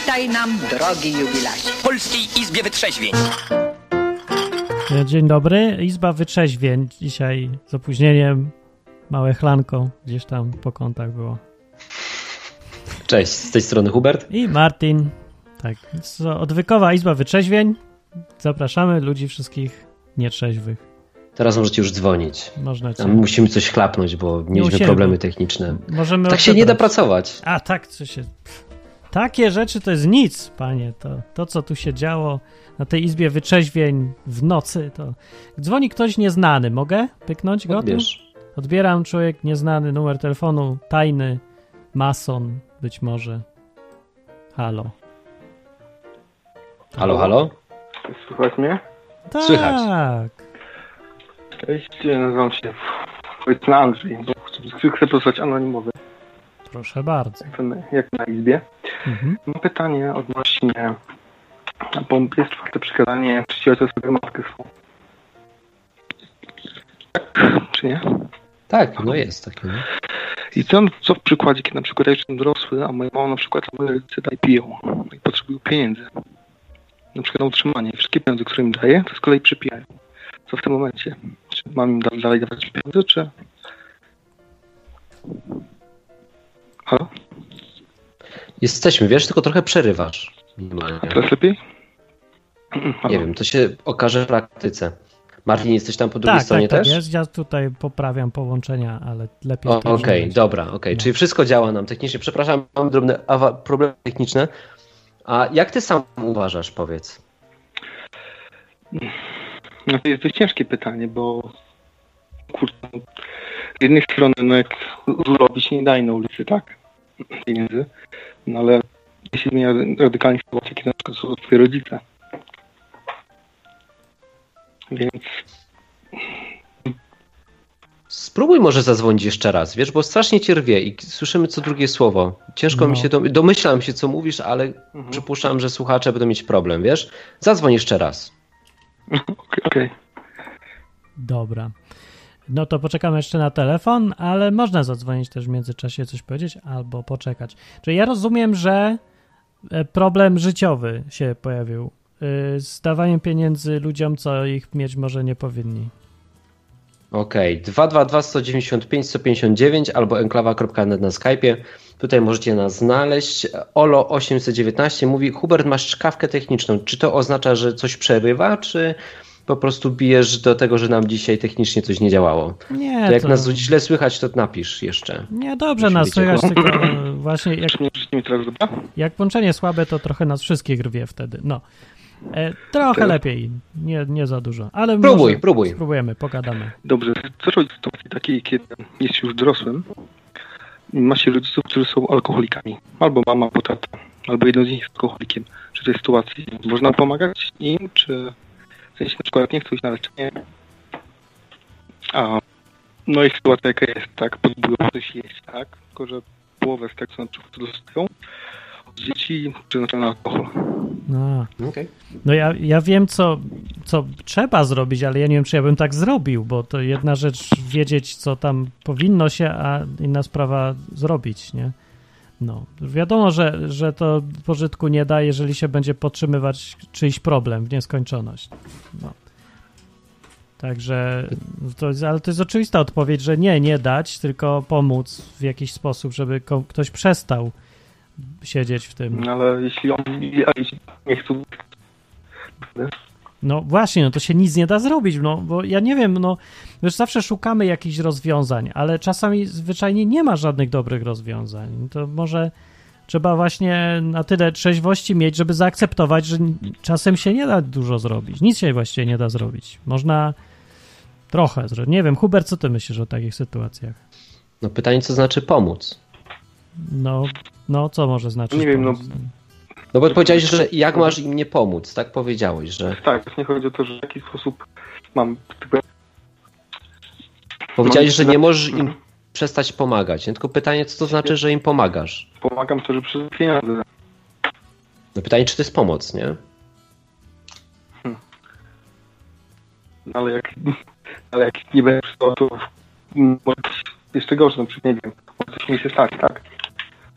Witaj nam, drogi jubilacie. W Polskiej Izbie Wytrzeźwień. Dzień dobry, Izba Wytrzeźwień. Dzisiaj z opóźnieniem, małe chlanko gdzieś tam po kątach było. Cześć, z tej strony Hubert. I Martin. Tak, odwykowa Izba Wytrzeźwień. Zapraszamy ludzi wszystkich nietrzeźwych. Teraz możecie już dzwonić. Można cię... A my musimy coś chlapnąć, bo mieliśmy problemy techniczne. Możemy Tak się nie da pracować. A tak, co się. Takie rzeczy to jest nic, panie. To, to, co tu się działo na tej izbie wyczeźwień w nocy, to. Dzwoni ktoś nieznany. Mogę pyknąć go? Odbierz. Odbieram człowiek nieznany, numer telefonu, tajny, mason, być może. Halo. Halo, halo? Słychać mnie? Tak. Słychać. Cześć, nazywam się Wojtna Andrzej. Chcę, chcę pozostać anonimowy, Proszę bardzo. jak na- jak na izbie. Mhm. Mam pytanie odnośnie, bo jest czwarte przykazanie czci ojca swojego matkę swą. Tak, czy nie? Tak, no jest takie. No. I co, co w przykładzie, kiedy na przykład ja jestem dorosły, a moja mama na przykład, a moje rodzice dalej piją i potrzebują pieniędzy. Na przykład na utrzymanie. Wszystkie pieniądze, które im daję, to z kolei przypijają. Co w tym momencie? Czy mam im da- dalej dawać pieniądze, czy... Halo? Jesteśmy, wiesz, tylko trochę przerywasz. Minimalnie. Teraz lepiej? Halo? Nie wiem, to się okaże w praktyce. Martin, jesteś tam po drugiej Tak, stronie tak, tak też? jest. Ja tutaj poprawiam połączenia, ale lepiej. Okej, żebyś- dobra, okej. No. Czyli wszystko działa nam technicznie. Przepraszam, mam drobne problemy techniczne. A jak ty sam uważasz, powiedz? No to jest dość ciężkie pytanie, bo kurczę, z jednej strony no jak się nie daje na ulicy, tak? Pieniędzy. No ale jeśli zmienia radykalnie sytuację, kiedy na przykład są twoje rodzice. Więc Spróbuj może zadzwonić jeszcze raz, wiesz, bo strasznie cię rwie i słyszymy co drugie słowo. Ciężko No. mi się, dom- domyślam się co mówisz, ale Mhm. przypuszczam, że słuchacze będą mieć problem, wiesz? Zadzwoń jeszcze raz. okej. okej. Dobra. No to poczekamy jeszcze na telefon, ale można zadzwonić też w międzyczasie, coś powiedzieć albo poczekać. Czyli ja rozumiem, że e, problem życiowy się pojawił y, z dawaniem pieniędzy ludziom, co ich mieć może nie powinni. Okej, 222 195 159 albo enklawa.net na Skype'ie. Tutaj możecie nas znaleźć. Olo819 mówi, Hubert, masz czkawkę techniczną. Czy to oznacza, że coś przerywa, czy po prostu bijesz do tego, że nam dzisiaj technicznie coś nie działało? Nie, To jak to- nas źle słychać, to napisz jeszcze. Nie, dobrze Musi nas słychać, tylko e, właśnie jak, jak połączenie słabe, to trochę nas wszystkich rwie wtedy. No. E, trochę Tak. lepiej, nie, nie za dużo, ale Próbuj, próbuj. spróbujemy, pogadamy. Dobrze, co robić w sytuacji takiej, kiedy jest już dorosłym i ma się rodziców, którzy są alkoholikami. Albo mama, albo tata, albo jeden z nich jest alkoholikiem. Czy w tej sytuacji można pomagać im, czy sensie na przykład nie chcą iść na leczenie, a no i sytuacja jaka jest, tak, próbują coś jeść, tak, tylko że połowę z tego, co na przykład dostają od dzieci, przeznaczają na alkohol. No. Okej. No ja, ja wiem, co, co trzeba zrobić, ale ja nie wiem, czy ja bym tak zrobił, bo to jedna rzecz wiedzieć, co tam powinno się, a inna sprawa zrobić, nie? No, wiadomo, że, że to pożytku nie da, jeżeli się będzie podtrzymywać czyjś problem w nieskończoność. No. Także, to jest, ale to jest oczywista odpowiedź, że nie, nie dać, tylko pomóc w jakiś sposób, żeby ko- ktoś przestał siedzieć w tym. No ale jeśli jeśli nie chcą, No właśnie, no to się nic nie da zrobić, no bo ja nie wiem, no wiesz, zawsze szukamy jakichś rozwiązań, ale czasami zwyczajnie nie ma żadnych dobrych rozwiązań. To może trzeba właśnie na tyle trzeźwości mieć, żeby zaakceptować, że czasem się nie da dużo zrobić. Nic się właściwie nie da zrobić. Można trochę zrobić. Nie wiem, Hubert, co ty myślisz o takich sytuacjach? No pytanie, co znaczy pomóc? No, no co może znaczyć? Nie wiem, no- pomóc? No bo powiedziałeś, że jak masz im nie pomóc, tak powiedziałeś, że tak, właśnie chodzi o to, że w jaki sposób mam powiedziałeś, że nie możesz im Mhm. przestać pomagać. nie? Tylko pytanie, co to znaczy, że im pomagasz? pomagam to, że przez pieniądze. No pytanie, czy to jest pomoc, nie? Ale jak, ale jak nie będę przystał, to może coś jeszcze gorsze, na przykład nie wiem, coś mi się stać, tak?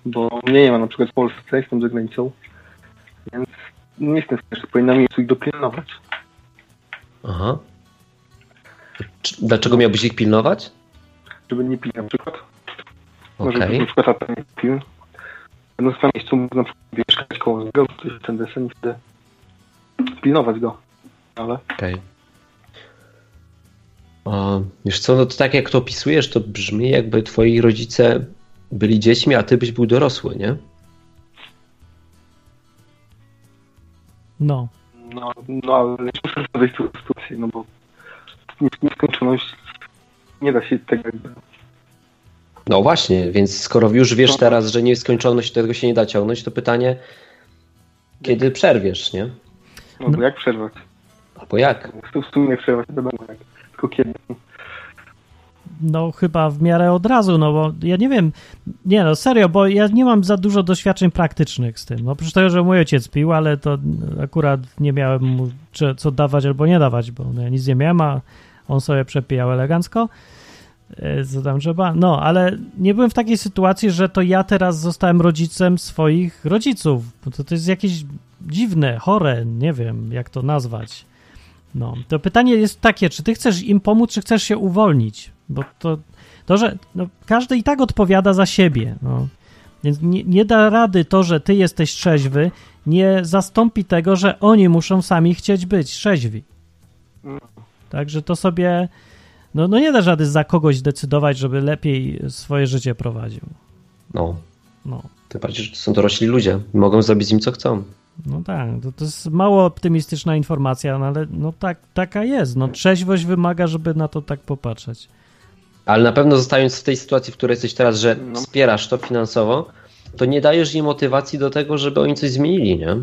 Bo mnie nie ma na przykład w Polsce, jestem za granicą nie jestem śmieszny, powinna mi ich dopilnować. Aha. Dlaczego miałbyś ich pilnować? Żeby nie pić na przykład. Okej. Może na przykład tata nie pił. Będąc na miejscu mógł na przykład mieszkać koło niego, jest ten desen wtedy pilnować go. Ale Okej. O, Wiesz co, no to tak jak to opisujesz, to brzmi jakby twoi rodzice byli dziećmi, a ty byś był dorosły, nie? No. no, no ale nie muszę wejść w sytuację, no bo nieskończoność nie da się tego jakby. No właśnie, więc skoro już wiesz No. teraz, że nieskończoność tego się nie da ciągnąć, to pytanie, kiedy przerwiesz, nie? No, bo jak przerwać? Albo jak? W sumie przerwać wiadomo jak. Tylko kiedy. No chyba w miarę od razu, no bo ja nie wiem, nie no serio, bo ja nie mam za dużo doświadczeń praktycznych z tym. No, oprócz tego, że mój ojciec pił, ale to akurat nie miałem mu co dawać albo nie dawać, bo no, ja nic nie miałem, a on sobie przepijał elegancko. E, Co tam trzeba? No, ale nie byłem w takiej sytuacji, że to ja teraz zostałem rodzicem swoich rodziców. Bo to, to jest jakieś dziwne, chore, nie wiem jak to nazwać. No, to pytanie jest takie, czy ty chcesz im pomóc, czy chcesz się uwolnić? Bo to, to że no, każdy i tak odpowiada za siebie. No. Więc nie, nie da rady to, że ty jesteś trzeźwy, nie zastąpi tego, że oni muszą sami chcieć być trzeźwi. Także to sobie. No, no nie da rady za kogoś decydować, żeby lepiej swoje życie prowadził. No, No. tym bardziej, że to są dorośli ludzie. Mogą zrobić z nim co chcą. No tak, to, to jest mało optymistyczna informacja, no ale no tak, taka jest. No trzeźwość wymaga, żeby na to tak popatrzeć. Ale na pewno zostając w tej sytuacji, w której jesteś teraz, że No. wspierasz to finansowo, to nie dajesz im motywacji do tego, żeby oni coś zmienili, nie?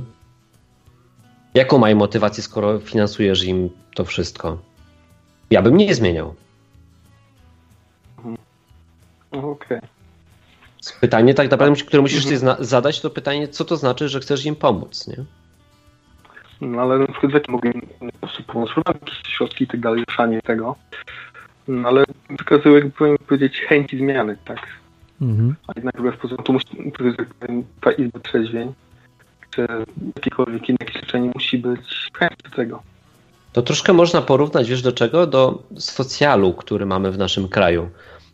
Jaką mają motywację, skoro finansujesz im to wszystko? Ja bym nie zmieniał. No, Okej. Pytanie tak naprawdę, które musisz sobie zna- zadać, to pytanie, co to znaczy, że chcesz im pomóc, nie? No ale na przykład w jaki mogę im pomóc? Mam jakieś środki i tak dalej, ruszanie tego. No, ale wykazują, jakby powiem powiedzieć, chęci zmiany, tak? Mhm. A jednak wbrew pozorom tu musi, jak ta izba trzeźwień, czy jakiekolwiek inne leczenie musi być chęć do tego. To troszkę można porównać, wiesz do czego? Do socjalu, który mamy w naszym kraju.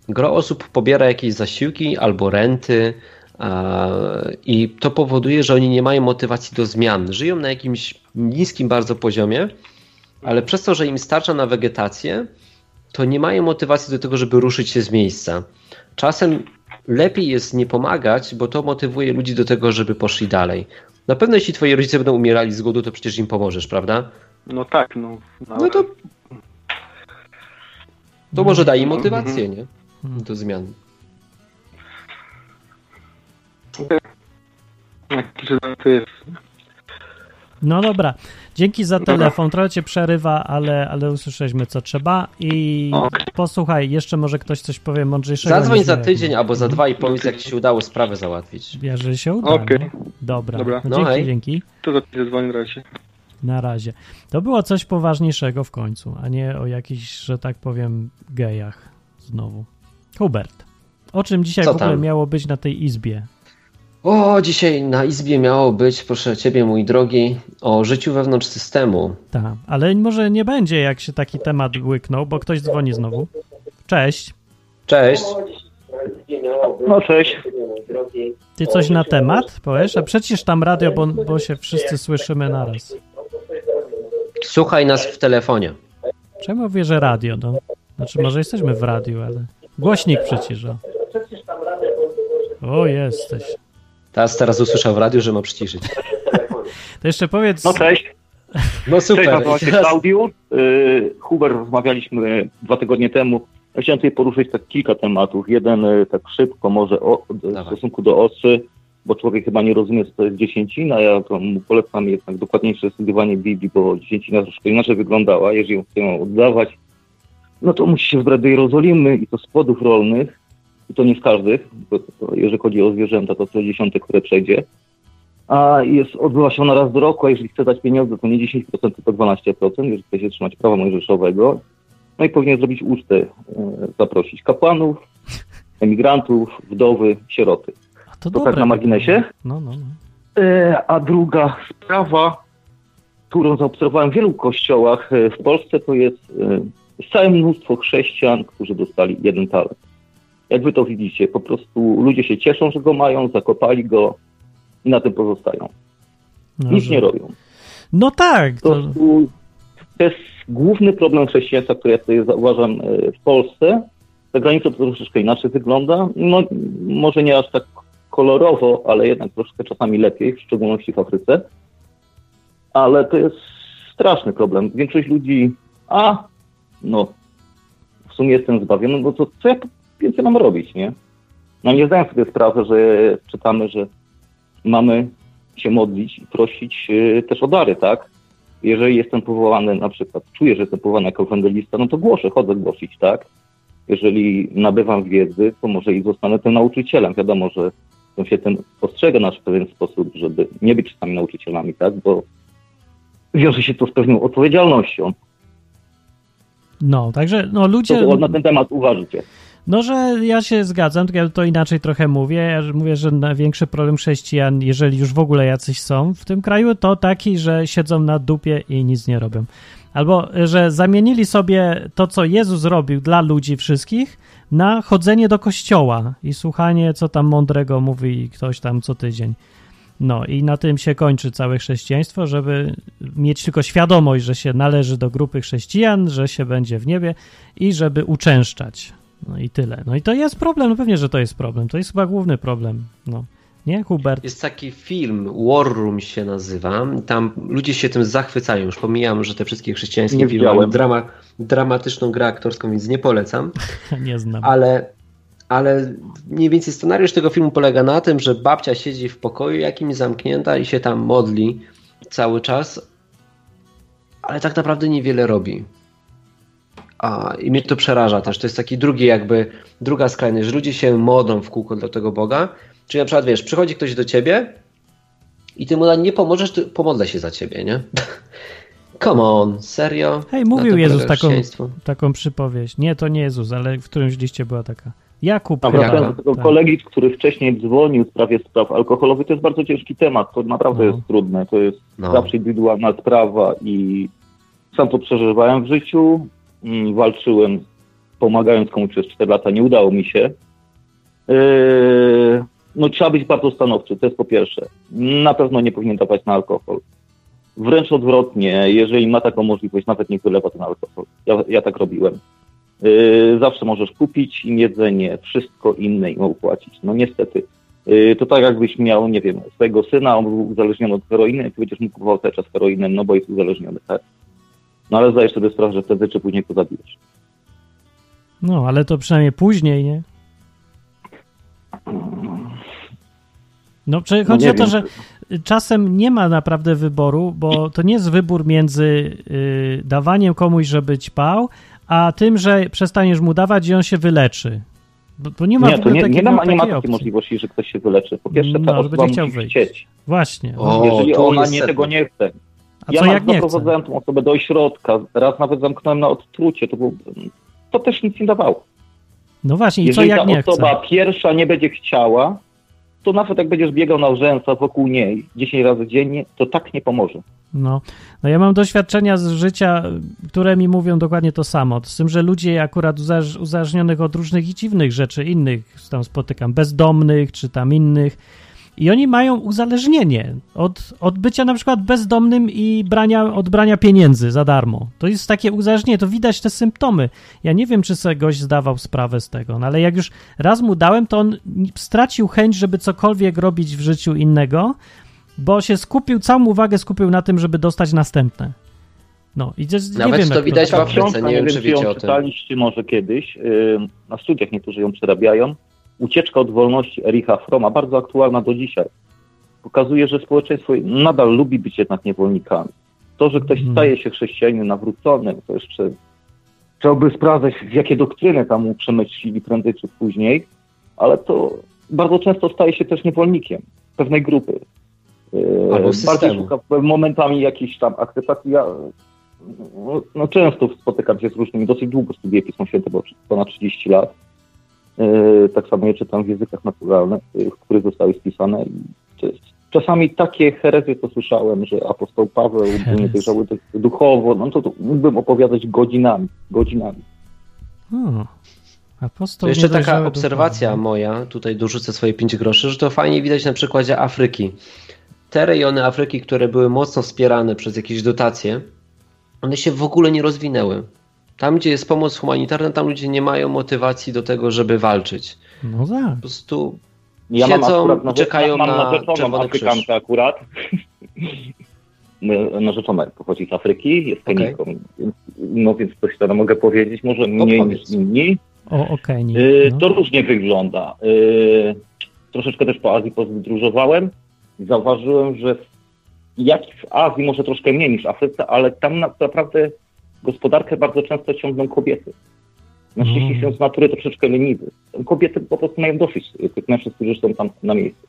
Gro osób pobiera jakieś zasiłki albo renty i to powoduje, że oni nie mają motywacji do zmian. Żyją na jakimś niskim bardzo poziomie, ale przez to, że im starcza na wegetację, to nie mają motywacji do tego, żeby ruszyć się z miejsca. Czasem lepiej jest nie pomagać, bo to motywuje ludzi do tego, żeby poszli dalej. Na pewno jeśli twoi rodzice będą umierali z głodu, to przecież im pomożesz, prawda? No tak, no. no, No to, to może daje im Mhm. motywację, nie? Do zmian. To jest. No dobra. Dzięki za telefon. Trochę cię przerywa, ale, ale usłyszeliśmy co trzeba. I Okej. posłuchaj, jeszcze może ktoś coś powie mądrzejszego. Zadzwoń za tydzień albo za dwa i powiedz, jak ci się udało sprawę załatwić. Jeżeli się uda. Okej. No. Dobra. Dobra. No, dzięki, hej. dzięki. To za chwilę dzwonię. Na razie. To było coś poważniejszego w końcu, a nie o jakichś, że tak powiem, gejach znowu. Hubert, o czym dzisiaj Co w ogóle tam? miało być na tej izbie? O, dzisiaj na izbie miało być, proszę ciebie, mój drogi, o życiu wewnątrz systemu. Tak, ale może nie będzie, jak się taki temat łyknął, bo ktoś dzwoni znowu. Cześć. Cześć. No cześć. Ty coś na temat powiesz? A przecież tam radio, bo, bo się wszyscy słyszymy naraz. Słuchaj nas w telefonie. Czemu mówię, że radio? No? Znaczy, może jesteśmy w radiu, ale... Głośnik przecież, o. O, jesteś. Teraz, teraz usłyszał w radiu, że ma przyciszyć. To jeszcze powiedz... No cześć. No Cześć, super. nazywam się. Yy, Huber, rozmawialiśmy dwa tygodnie temu. Ja chciałem tutaj poruszyć tak kilka tematów. Jeden y, tak szybko może o, w stosunku do osy, bo człowiek chyba nie rozumie, co to jest dziesięcina. Ja to polecam jednak dokładniejsze studiowanie Biblii, bo dziesięcina troszkę inaczej wyglądała. Jeżeli chce ją oddawać, no to musi się wybrać do Jerozolimy i to z płodów rolnych. I to nie z każdych, bo to, jeżeli chodzi o zwierzęta, to co dziesiąte, które przejdzie. A jest, odbywa się ona raz do roku, a jeżeli chce dać pieniądze, to nie 10%, tylko 12%, jeżeli chce się trzymać prawa mojżeszowego. No i powinien zrobić ucztę, e, zaprosić kapłanów, emigrantów, wdowy, sieroty. To to tak na marginesie? No, no, no. E, a druga sprawa, którą zaobserwowałem w wielu kościołach e, w Polsce, to jest, e, całe mnóstwo chrześcijan, którzy dostali jeden talent. Jak wy to widzicie, po prostu ludzie się cieszą, że go mają, zakopali go i na tym pozostają. No, Nic że- nie robią. No tak, to, to jest główny problem chrześcijaństwa, który ja sobie zauważam w Polsce. Za granicą to troszeczkę inaczej wygląda. No, może nie aż tak kolorowo, ale jednak troszkę czasami lepiej, w szczególności w Afryce. Ale to jest straszny problem. Większość ludzi, a no, w sumie jestem zbawiony, no to co ja więcej mam robić, nie? No nie zdaję sobie sprawy, że czytamy, że mamy się modlić i prosić e, też o dary, tak? Jeżeli jestem powołany, na przykład czuję, że jestem powołany jako ewangelista, no to głoszę, chodzę głosić, tak? Jeżeli nabywam wiedzy, to może i zostanę tym nauczycielem. Wiadomo, że to się ten postrzega nasz w pewien sposób, żeby nie być czasami nauczycielami, tak? Bo wiąże się to z pewną odpowiedzialnością. no, także no ludzie, na ten temat uważacie? no że ja się zgadzam, tylko ja to inaczej trochę mówię, ja mówię, że największy problem chrześcijan, jeżeli już w ogóle jacyś są w tym kraju, to taki, że siedzą na dupie i nic nie robią. Albo, że zamienili sobie to, co Jezus robił dla ludzi wszystkich, na chodzenie do kościoła i słuchanie, co tam mądrego mówi ktoś tam co tydzień. No i na tym się kończy całe chrześcijaństwo, żeby mieć tylko świadomość, że się należy do grupy chrześcijan, że się będzie w niebie i żeby uczęszczać. No i tyle. No i to jest problem, no pewnie, że to jest problem. To jest chyba główny problem. No. Nie, Hubert? Jest taki film, War Room się nazywa. Tam ludzie się tym zachwycają. Już pomijam, że te wszystkie chrześcijańskie Nie filmy mają widziałem. drama, dramatyczną grę aktorską, więc nie polecam. Nie znam. Ale, ale mniej więcej scenariusz tego filmu polega na tym, że babcia siedzi w pokoju jakimś zamknięta i się tam modli cały czas, ale tak naprawdę niewiele robi. A, I mnie to przeraża też. To jest taki drugi jakby, druga skrajność, że ludzie się modlą w kółko do tego Boga. Czyli na przykład, wiesz, przychodzi ktoś do ciebie i ty mu nie pomożesz, to pomodlę się za ciebie, nie? Come on, serio? Hej, mówił Jezus taką, taką przypowieść. Nie, to nie Jezus, ale w którymś liście była taka. Jakub A wracając do tego Tak. kolegi, który wcześniej dzwonił w sprawie spraw alkoholowych, to jest bardzo ciężki temat. To naprawdę No. jest trudne. To jest No. zawsze indywidualna sprawa i sam to przeżywałem w życiu. Mm, Walczyłem, pomagając komuś przez 4 lata. Nie udało mi się. Yy, no trzeba być bardzo stanowczy, to jest po pierwsze. Na pewno nie powinien dawać na alkohol. Wręcz odwrotnie, jeżeli ma taką możliwość, nawet nie wylewa ten alkohol. Ja, ja tak robiłem. Yy, zawsze możesz kupić im jedzenie, wszystko inne im opłacić. No niestety. Yy, to tak jakbyś miał, nie wiem, swojego syna, on był uzależniony od heroiny, ty będziesz mu kupował cały czas heroinę, no bo jest uzależniony, tak? No ale zdajesz sobie sprawę, że wtedy czy później go zabijesz. No, ale to przynajmniej później, nie? No, czy chodzi nie o to, wiem. że czasem nie ma naprawdę wyboru, bo to nie jest wybór między y, dawaniem komuś, żeby ćpał, a tym, że przestaniesz mu dawać i on się wyleczy. Bo, bo nie ma Nie, to nie, nie, ma, nie ma takiej opcji. możliwości, że ktoś się wyleczy. Po pierwsze, ta No, osoba będzie chciał musi wyjść. chcieć. Właśnie. O, Jeżeli ona nie tego nie chce. A ja co nawet jak nie chce? tą osobę do ośrodka, raz nawet zamknąłem na odtrucie, to, był, to też nic nie dawało. No właśnie, i co Jeżeli jak ta nie osoba chce? pierwsza nie będzie chciała, to nawet jak będziesz biegał na rzęsa wokół niej 10 razy dziennie, to tak nie pomoże. No, no ja mam doświadczenia z życia, które mi mówią dokładnie to samo. Z tym, że ludzie akurat uzależnionych od różnych i dziwnych rzeczy, innych tam spotykam, bezdomnych czy tam innych, i oni mają uzależnienie od, od bycia na przykład bezdomnym i brania, od brania pieniędzy za darmo. To jest takie uzależnienie, to widać te symptomy. Ja nie wiem, czy sobie gość zdawał sprawę z tego, no ale jak już raz mu dałem, to on stracił chęć, żeby cokolwiek robić w życiu innego, bo się skupił, całą uwagę skupił na tym, żeby dostać następne. No i to, jest- nie Nawet wiem, to widać w Afryce, nie wiem, czy wiecie o tym. czytaliście może kiedyś, yy, na studiach niektórzy ją przerabiają. Ucieczka od wolności Ericha Froma, bardzo aktualna do dzisiaj. Pokazuje, że społeczeństwo nadal lubi być jednak niewolnikami. To, że ktoś Mhm. staje się chrześcijaninem nawróconym, to jeszcze trzeba by sprawdzać, jakie doktryny tam mu przemyślili prędzej czy później, ale to bardzo często staje się też niewolnikiem pewnej grupy. Yy, Albo Bardziej szuka momentami jakiejś tam akceptacji. Ja, no, no często spotykam się z różnymi, dosyć długo studiuję Pismo Święte, bo ponad 30 lat. Yy, tak samo je czytam w językach naturalnych, yy, w których zostały spisane to czasami takie herezje, co słyszałem, że apostoł Paweł był niedojrzały duchowo, no to, to mógłbym opowiadać godzinami, godzinami. O, apostoł To jeszcze taka obserwacja duchowo. moja, tutaj dorzucę swoje 5 groszy, że to fajnie widać na przykładzie Afryki. Te rejony Afryki, które były mocno wspierane przez jakieś dotacje, one się w ogóle nie rozwinęły. Tam, gdzie jest pomoc humanitarna, tam ludzie nie mają motywacji do tego, żeby walczyć. No tak. Po prostu Ja mam Siedzą akurat i czekają mam na Czerwony Krzyż. Afrykankę akurat. Narzeczona pochodzi z Afryki, jest więc, no więc coś tam mogę powiedzieć, może mniej niż inni. O, okej. nie. Y, no. To różnie wygląda. Y, Troszeczkę też po Azji podróżowałem i zauważyłem, że jak w Azji może troszkę mniej niż w Afryce, ale tam na- naprawdę gospodarkę bardzo często ciągną kobiety. Mężczyźni Mm. są z natury troszeczkę leniwy. Kobiety po prostu mają dosyć tych mężczyzn, którzy są tam na miejscu.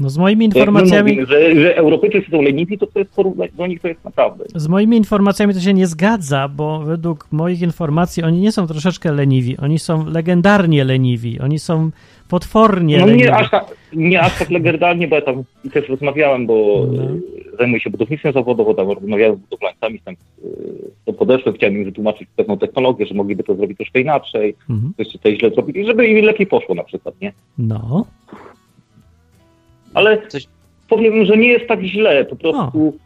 No z moimi informacjami, mówimy, że, że Europejczycy są leniwi, to to jest do nich to jest naprawdę. z moimi informacjami to się nie zgadza, bo według moich informacji oni nie są troszeczkę leniwi, oni są legendarnie leniwi, oni są potwornie No leniwi. nie aż, tak, nie aż tak legendarnie, bo ja tam też rozmawiałem, bo No. y, zajmuję się budownictwem zawodowym, tam rozmawiałem z budowlańcami, tam y, to podeszłem, chciałem im wytłumaczyć pewną technologię, że mogliby to zrobić troszkę inaczej, Mhm. coś tutaj źle zrobili, żeby im lepiej poszło na przykład, nie? No, Ale Coś- powiem, że nie jest tak źle, po prostu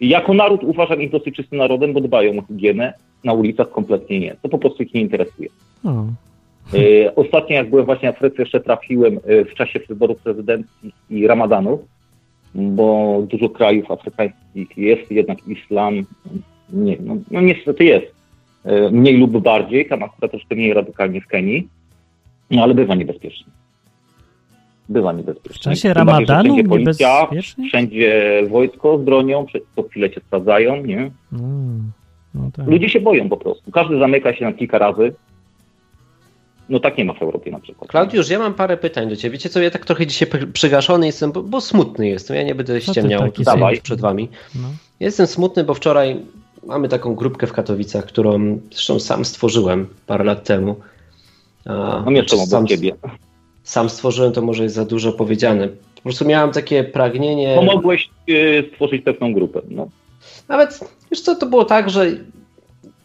jako naród uważam ich dosyć czystym narodem, bo dbają o higienę, na ulicach kompletnie nie, to po prostu ich nie interesuje. o. E, Ostatnio, jak byłem właśnie w Afryce, jeszcze trafiłem e, w czasie wyborów prezydenckich i ramadanu, bo dużo krajów afrykańskich jest jednak islam. Nie, no, no niestety jest. E, Mniej lub bardziej, tam akurat troszkę mniej radykalnie w Kenii, no ale bywa niebezpiecznie. Bywa niebezpiecznie. W czasie ramadanu wszędzie policja, niebezpiecznie? wszędzie wojsko z bronią, co chwilę cię sprawdzają, nie? No, no tak. Ludzie się boją po prostu. Każdy zamyka się na kilka razy. No tak nie ma w Europie na przykład. Klaudiusz, ja mam parę pytań do Ciebie. Wiecie co, ja tak trochę dzisiaj przygaszony jestem, bo, bo smutny jestem. Ja nie będę ty ściemniał tutaj smutny? przed Wami. No. Jestem smutny, bo wczoraj mamy taką grupkę w Katowicach, którą zresztą sam stworzyłem parę lat temu. A, No mieszkam sam, obok ciebie. Sam stworzyłem, to może jest za dużo powiedziane. Po prostu miałem takie pragnienie. Pomogłeś y, stworzyć pewną grupę. No. Nawet, wiesz co, to było tak, że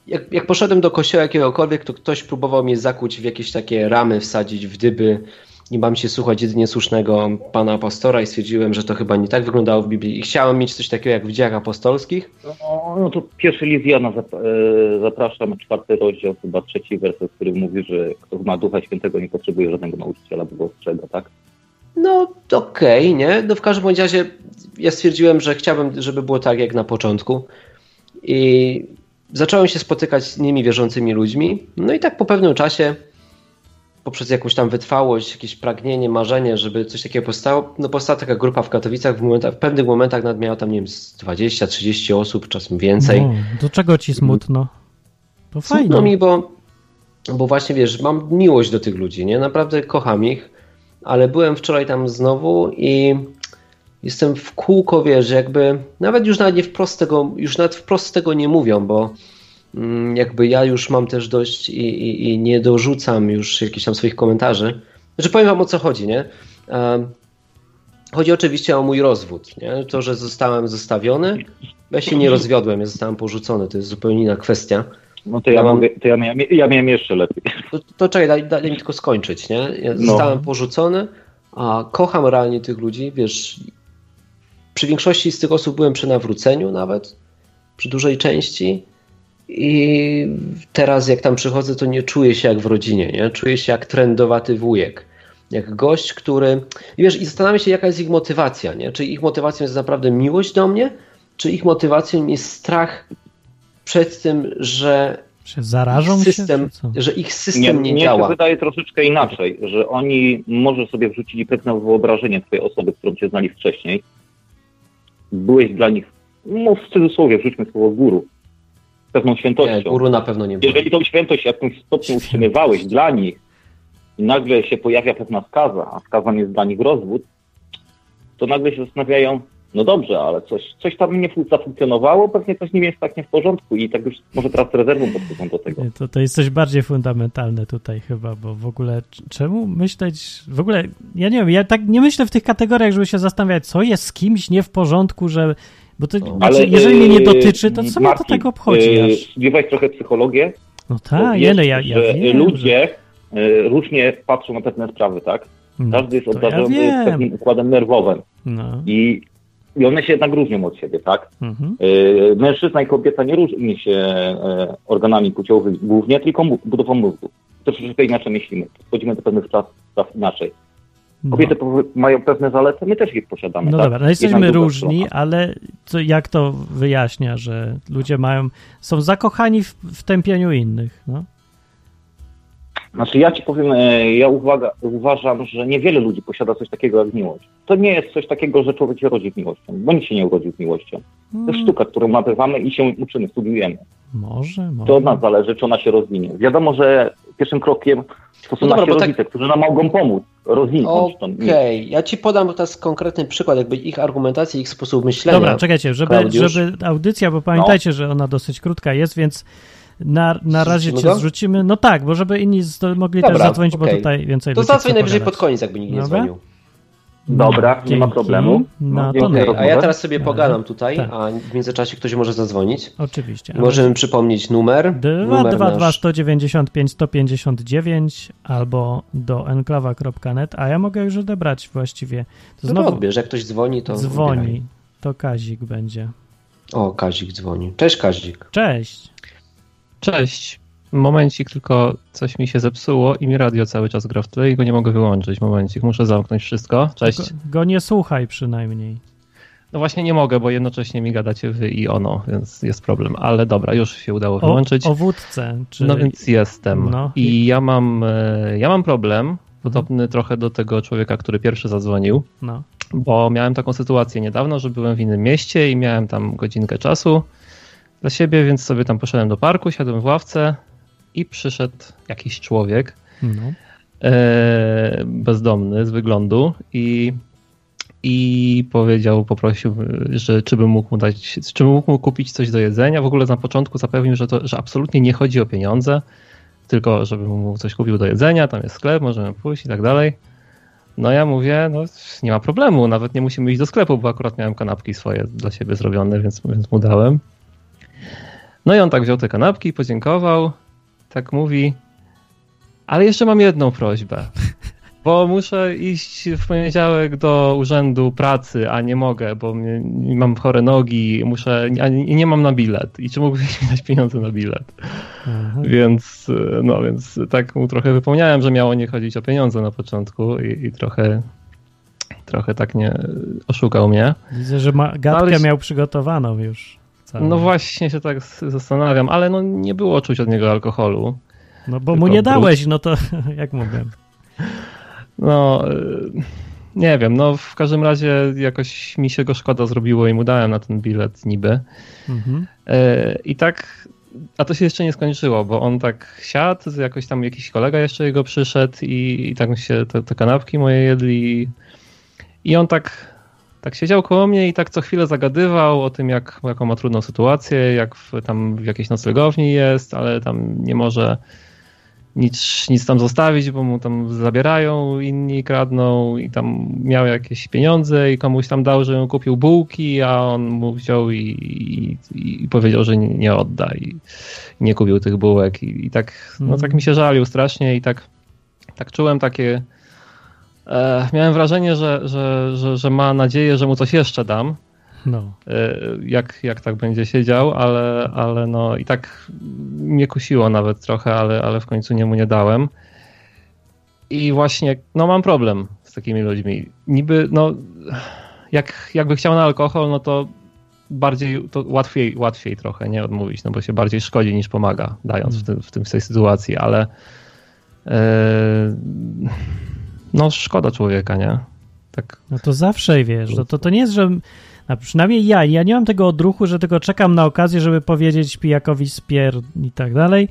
jak, jak poszedłem do kościoła jakiegokolwiek, to ktoś próbował mnie zakuć w jakieś takie ramy, wsadzić w dyby i mam się słuchać jedynie słusznego pana pastora i stwierdziłem, że to chyba nie tak wyglądało w Biblii i chciałem mieć coś takiego jak w dziejach apostolskich. No, no to pierwszy list Jana e, zapraszam, czwarty rozdział, chyba trzeci werset, który mówi, że kto ma Ducha Świętego nie potrzebuje żadnego nauczyciela, by go ostrzega, tak? No okej, nie? No w każdym razie ja stwierdziłem, że chciałbym, żeby było tak jak na początku i zacząłem się spotykać z innymi wierzącymi ludźmi. No i tak po pewnym czasie, poprzez jakąś tam wytrwałość, jakieś pragnienie, marzenie, żeby coś takiego powstało, no powstała taka grupa w Katowicach, w, momentach, w pewnych momentach nawet miała tam, nie wiem, z 20-30 osób, czasem więcej. No, do czego ci smutno? To fajnie. Smutno mi, bo, bo właśnie wiesz, mam miłość do tych ludzi, nie? Naprawdę kocham ich, ale byłem wczoraj tam znowu i jestem w kółko, wiesz, jakby nawet już nawet nie wprost tego, już nawet wprost tego nie mówią, bo jakby ja już mam też dość i, i, i nie dorzucam już jakichś tam swoich komentarzy. Znaczy powiem wam o co chodzi, nie? Chodzi oczywiście o mój rozwód, nie? To, że zostałem zostawiony. Ja się nie rozwiodłem, ja zostałem porzucony, to jest zupełnie inna kwestia. No to ja, Ja mam- mogę, to ja, miałem, ja miałem jeszcze lepiej. To, to czekaj, daj, daj mi tylko skończyć, nie? Ja No. zostałem porzucony, a kocham realnie tych ludzi, wiesz, przy większości z tych osób byłem przy nawróceniu nawet, przy dużej części i teraz jak tam przychodzę, to nie czuję się jak w rodzinie, nie? Czuję się jak trendowaty wujek. Jak gość, który... I wiesz, i zastanawiam się, jaka jest ich motywacja, nie? Czy ich motywacją jest naprawdę miłość do mnie, czy ich motywacją jest strach przed tym, że Czy zarażą system, się? że ich system Nie, nie, mnie działa. się wydaje troszeczkę inaczej, że oni może sobie wrzucili pewne wyobrażenie twojej osoby, którą cię znali wcześniej. Byłeś dla nich, no w cudzysłowie, wrzućmy słowo guru, pewną Nie, świętością. guru na pewno nie było. Jeżeli tą świętość w jakimś stopniu utrzymywałeś dla nich i nagle się pojawia pewna skaza, a skazą jest dla nich rozwód, to nagle się zastanawiają, No dobrze, ale coś, coś tam nie fu- zafunkcjonowało, pewnie coś nie jest tak nie w porządku i tak już może teraz z rezerwą podchodzą do tego. Nie, To, to jest coś bardziej fundamentalne tutaj chyba, bo w ogóle czemu myśleć, w ogóle, ja nie wiem, ja tak nie myślę w tych kategoriach, żeby się zastanawiać, co jest z kimś nie w porządku, że, bo to, znaczy, jeżeli mnie nie yy, dotyczy, to co mnie to tak obchodzi yy, aż? Trochę psychologię, No to tak, wiesz, no ja, ja że wiem, ludzie yy, różnie patrzą na pewne sprawy, tak? że... Każdy jest No, to ja obdarzony wiem. pewnym układem nerwowym No, i, i one się jednak różnią od siebie, tak? mhm. Yy, mężczyzna i kobieta nie różni się e, organami płciowymi głównie, tylko budową mózgu. Troszeczkę inaczej myślimy. Podchodzimy do pewnych spraw, spraw inaczej. No. Kobiety po- mają pewne zalety, my też ich posiadamy. No tak? dobra, no jesteśmy różni, strona. ale to, jak to wyjaśnia, że ludzie mają, są zakochani w, w tępieniu innych, no? Znaczy ja ci powiem, e, ja uwaga, uważam, że niewiele ludzi posiada coś takiego jak miłość. To nie jest coś takiego, że człowiek się rodzi z miłością, bo nikt się nie urodził z miłością. To jest Mm, sztuka, którą nabywamy i się uczymy, studiujemy. Może, może. To od nas zależy, czy ona się rozwinie. Wiadomo, że pierwszym krokiem to są No dobra, nasi bo tak- rodzice, którzy nam mogą pomóc rozwinąć Okej, ja ci podam teraz konkretny przykład, jakby ich argumentacji, ich sposób myślenia. Dobra, czekajcie, żeby, Klaudiusz? żeby audycja, bo pamiętajcie, że ona dosyć krótka jest, więc na, na razie Zrzucimy cię go? zrzucimy. No tak, bo żeby inni mogli Dobra, też zadzwonić, bo okej. tutaj więcej To zadzwoń najwyżej pod koniec, jakby nikt nie Dobra? dzwonił. Dobra, nie ma Dzięki. problemu. No to dziękuję nie. za A ja teraz sobie Na pogadam tutaj, Tak. a w międzyczasie ktoś może zadzwonić. Oczywiście. Możemy przypomnieć numer. numer 222 nasz. 195 159 albo do enklawa.net, a ja mogę już odebrać właściwie. To No to znowu odbierz, jak ktoś dzwoni, to dzwoni. odbieraj. To Kazik będzie. O, Kazik dzwoni. Cześć Kazik. Cześć. Cześć. Momencik, tylko coś mi się zepsuło i mi radio cały czas gra w tle i go nie mogę wyłączyć. Momencik, muszę zamknąć wszystko. Cześć. Go, go nie słuchaj przynajmniej. No właśnie nie mogę, bo jednocześnie mi gadacie wy i ono, więc jest problem. Ale dobra, już się udało O, wyłączyć. o wódce. Czy... No więc jestem. No. I ja mam, e, ja mam problem, podobny trochę do tego człowieka, który pierwszy zadzwonił, No. bo miałem taką sytuację niedawno, że byłem w innym mieście i miałem tam godzinkę czasu dla siebie, więc sobie tam poszedłem do parku, siadłem w ławce i przyszedł jakiś człowiek, no. e, bezdomny z wyglądu i, i powiedział, poprosił, że czy bym mógł mu dać, czy bym mógł mu kupić coś do jedzenia. W ogóle na początku zapewnił, że, to, że absolutnie nie chodzi o pieniądze, tylko żebym mu coś kupił do jedzenia, tam jest sklep, możemy pójść i tak dalej. No ja mówię, no nie ma problemu, nawet nie musimy iść do sklepu, bo akurat miałem kanapki swoje dla siebie zrobione, więc, więc mu dałem. No i on tak wziął te kanapki, podziękował, tak mówi, ale jeszcze mam jedną prośbę, bo muszę iść w poniedziałek do urzędu pracy, a nie mogę, bo mnie, mam chore nogi, muszę, a nie, nie mam na bilet. I czy mógłbyś mi dać pieniądze na bilet? Aha. Więc, no, więc tak mu trochę wypomniałem, że miało nie chodzić o pieniądze na początku i, i trochę, trochę tak nie oszukał mnie. Widzę, że ma, gadkę Ale- miał przygotowaną już. Całą. No właśnie się tak zastanawiam, ale no nie było czuć od niego alkoholu. No bo mu nie brud. dałeś, no to jak mówię. No, y, nie wiem, no w każdym razie jakoś mi się go szkoda zrobiło i mu dałem na ten bilet niby. Mhm. E, I tak, a to się jeszcze nie skończyło, bo on tak siadł, jakoś tam jakiś kolega jeszcze jego przyszedł i, i tak się te, te kanapki moje jedli. I on tak, tak siedział koło mnie i tak co chwilę zagadywał o tym, jak, jaką ma trudną sytuację, jak w, tam w jakiejś noclegowni jest, ale tam nie może nic, nic tam zostawić, bo mu tam zabierają, inni kradną i tam miał jakieś pieniądze i komuś tam dał, że kupił bułki, a on mu wziął i, i, i powiedział, że nie, nie odda i nie kupił tych bułek i, i tak, no Mhm. tak mi się żalił strasznie i tak, tak czułem takie e, miałem wrażenie, że, że, że, że ma nadzieję, że mu coś jeszcze dam, No. e, jak, jak tak będzie siedział, ale, ale no i tak mnie kusiło nawet trochę, ale, ale w końcu nie mu nie dałem. I właśnie, no mam problem z takimi ludźmi. Niby, no, jak, jakby chciał na alkohol, no to bardziej, to łatwiej, łatwiej trochę nie odmówić, no bo się bardziej szkodzi niż pomaga, dając w, tym, w, tym, w tej sytuacji, ale e, no szkoda człowieka, nie? Tak, No to zawsze wiesz, no to, to nie jest, że a przynajmniej ja, ja nie mam tego odruchu, że tylko czekam na okazję, żeby powiedzieć pijakowi spier i tak dalej.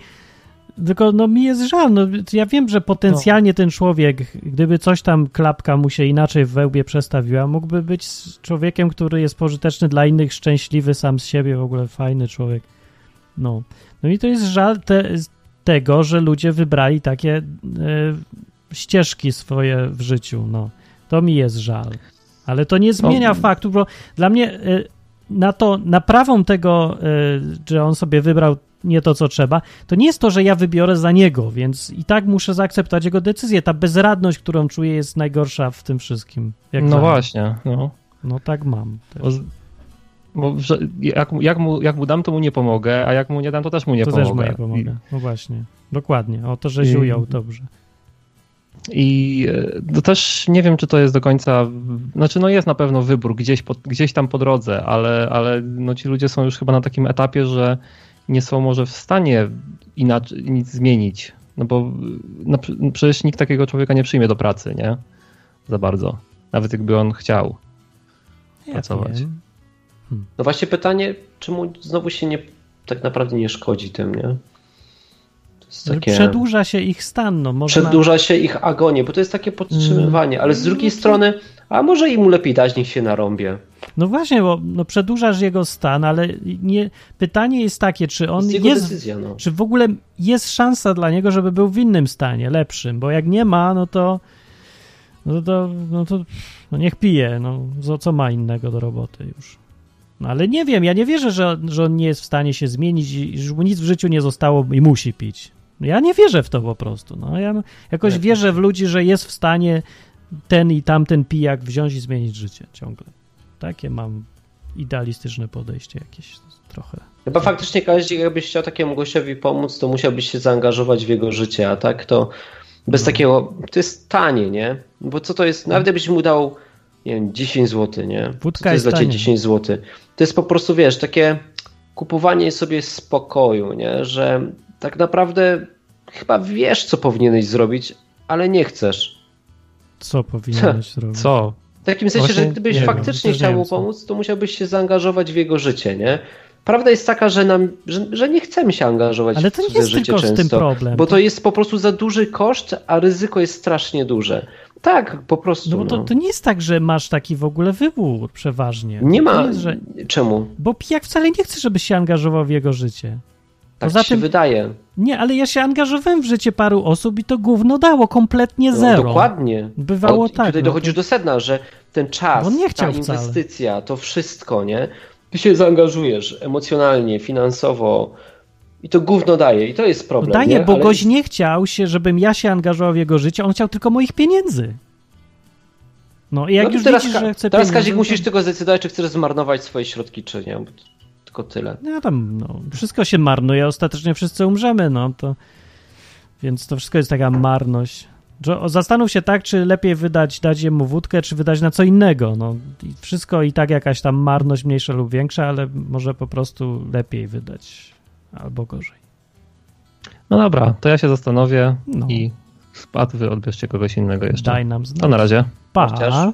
tylko no mi jest żal, no ja wiem, że potencjalnie ten człowiek, gdyby coś tam klapka mu się inaczej w wełbie przestawiła, mógłby być człowiekiem, który jest pożyteczny dla innych, szczęśliwy sam z siebie, w ogóle fajny człowiek. No, no i to jest żal te, tego, że ludzie wybrali takie e, ścieżki swoje w życiu, no. To mi jest żal. Ale to nie zmienia No. faktu, bo dla mnie e, na to, naprawą tego, e, że on sobie wybrał nie to, co trzeba, to nie jest to, że ja wybiorę za niego, więc i tak muszę zaakceptować jego decyzję. Ta bezradność, którą czuję, jest najgorsza w tym wszystkim. No właśnie, no. No tak mam. Bo, bo jak, mu- jak, mu, jak mu dam, to mu nie pomogę, a jak mu nie dam, to też mu nie to pomogę. też mu nie pomogę. No właśnie. Dokładnie. O to, że I- ziujął dobrze. I e, to też nie wiem, czy to jest do końca. Znaczy, no jest na pewno wybór gdzieś, po, gdzieś tam po drodze, ale, ale no ci ludzie są już chyba na takim etapie, że nie są może w stanie inaczej nic zmienić. No bo no, pr- przecież nikt takiego człowieka nie przyjmie do pracy, nie? Za bardzo. Nawet jakby on chciał. Ja Pracować. wiem. No właśnie pytanie, czemu znowu się nie, tak naprawdę nie szkodzi tym, nie? Takie... Przedłuża się ich stan. No, można... Przedłuża się ich agonię, bo to jest takie podtrzymywanie, ale z drugiej strony, a może im lepiej dać, niech się narąbie. No właśnie, bo no, przedłużasz jego stan, ale nie, pytanie jest takie, czy on jest jest, decyzja, no. czy w ogóle jest szansa dla niego, żeby był w innym stanie, lepszym, bo jak nie ma, no to no to, no to no niech pije, no co, co ma innego do roboty już. No ale nie wiem, ja nie wierzę, że, że on nie jest w stanie się zmienić i że mu nic w życiu nie zostało i musi pić. No Ja nie wierzę w to po prostu. No, ja jakoś Ja wierzę w ludzi, że jest w stanie ten i tamten pijak wziąć i zmienić życie ciągle. Takie mam idealistyczne podejście jakieś trochę. Chyba faktycznie każdy, jakbyś chciał takiemu gościowi pomóc, to musiałbyś się zaangażować w jego życie, a tak to bez No. takiego, to jest tanie, nie? Bo co to jest, nawet jakbyś mu dał, nie wiem, 10 zł, nie? Wódka co to jest jest dla ciebie tania. 10 zł? To jest po prostu, wiesz, takie kupowanie sobie spokoju, nie? Że tak naprawdę chyba wiesz, co powinieneś zrobić, ale nie chcesz. Co powinieneś zrobić? Co? W takim sensie, Właśnie że gdybyś nie wiem, faktycznie nie chciał wiem, mu pomóc, to musiałbyś się zaangażować w jego życie, nie? Prawda jest taka, że, nam, że, że nie chcemy się angażować Ale w to nie cudze jest życie tylko z często, tym problem. bo to jest po prostu za duży koszt, a ryzyko jest strasznie duże. Tak, po prostu. No bo to, no. to nie jest tak, że masz taki w ogóle wybór przeważnie. Nie to ma. Jest, że... Czemu? Bo pijak wcale nie chce, żebyś się angażował w jego życie. Tak Poza się wydaje. Nie, ale ja się angażowałem w życie paru osób i to gówno dało kompletnie No, zero. dokładnie. Bywało O, i tak. Tutaj no dochodzisz to- do sedna, że ten czas, On nie chciał ta wcale. inwestycja, to wszystko, nie? Ty się zaangażujesz emocjonalnie, finansowo i to gówno daje i to jest problem, Daje, nie? bo Ale- gość nie chciał się, żebym ja się angażował w jego życie, on chciał tylko moich pieniędzy. No i jak no to już teraz, widzisz, że chce teraz Kazik to- musisz tylko zdecydować, czy chcesz zmarnować swoje środki, czy nie. Tylko tyle. No tam, no, wszystko się marnuje, ostatecznie wszyscy umrzemy, no to... Więc to wszystko jest taka marność. Zastanów się tak, czy lepiej wydać, dać jemu wódkę, czy wydać na co innego. No, wszystko i tak jakaś tam marność mniejsza lub większa, ale może po prostu lepiej wydać. Albo gorzej. No dobra, to ja się zastanowię No. i spadł, wy odbierzcie kogoś innego jeszcze. Daj nam znać. To na razie. Pa.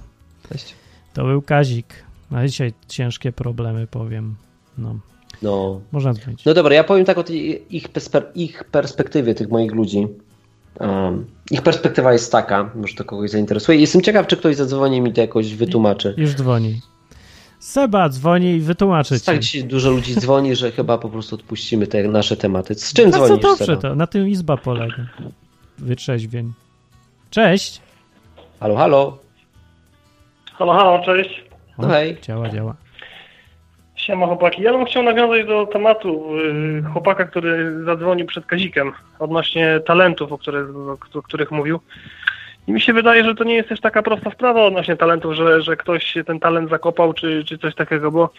Cześć. To był Kazik. A dzisiaj ciężkie problemy, powiem. No, No. można dzwonić. no dobra, ja powiem tak o tej, ich, ich perspektywie, tych moich ludzi. Um, ich perspektywa jest taka, może to kogoś zainteresuje. Jestem ciekaw, czy ktoś zadzwoni mi to jakoś wytłumaczy. Już dzwoni. Seba dzwoni i wytłumaczy ci. Tak dzisiaj dużo ludzi dzwoni, że chyba po prostu odpuścimy te nasze tematy. Z czym co dzwonisz, dobrze Seba? to, na tym izba polega. Wytrzeźwień. Cześć. Halo, halo. Halo, halo, cześć. No hej. Działa, działa. Siema chłopaki. Ja bym chciał nawiązać do tematu y, chłopaka, który zadzwonił przed Kazikiem odnośnie talentów, o, o których mówił. I mi się wydaje, że to nie jest też taka prosta sprawa odnośnie talentów, że, że ktoś ten talent zakopał czy, czy coś takiego, bo,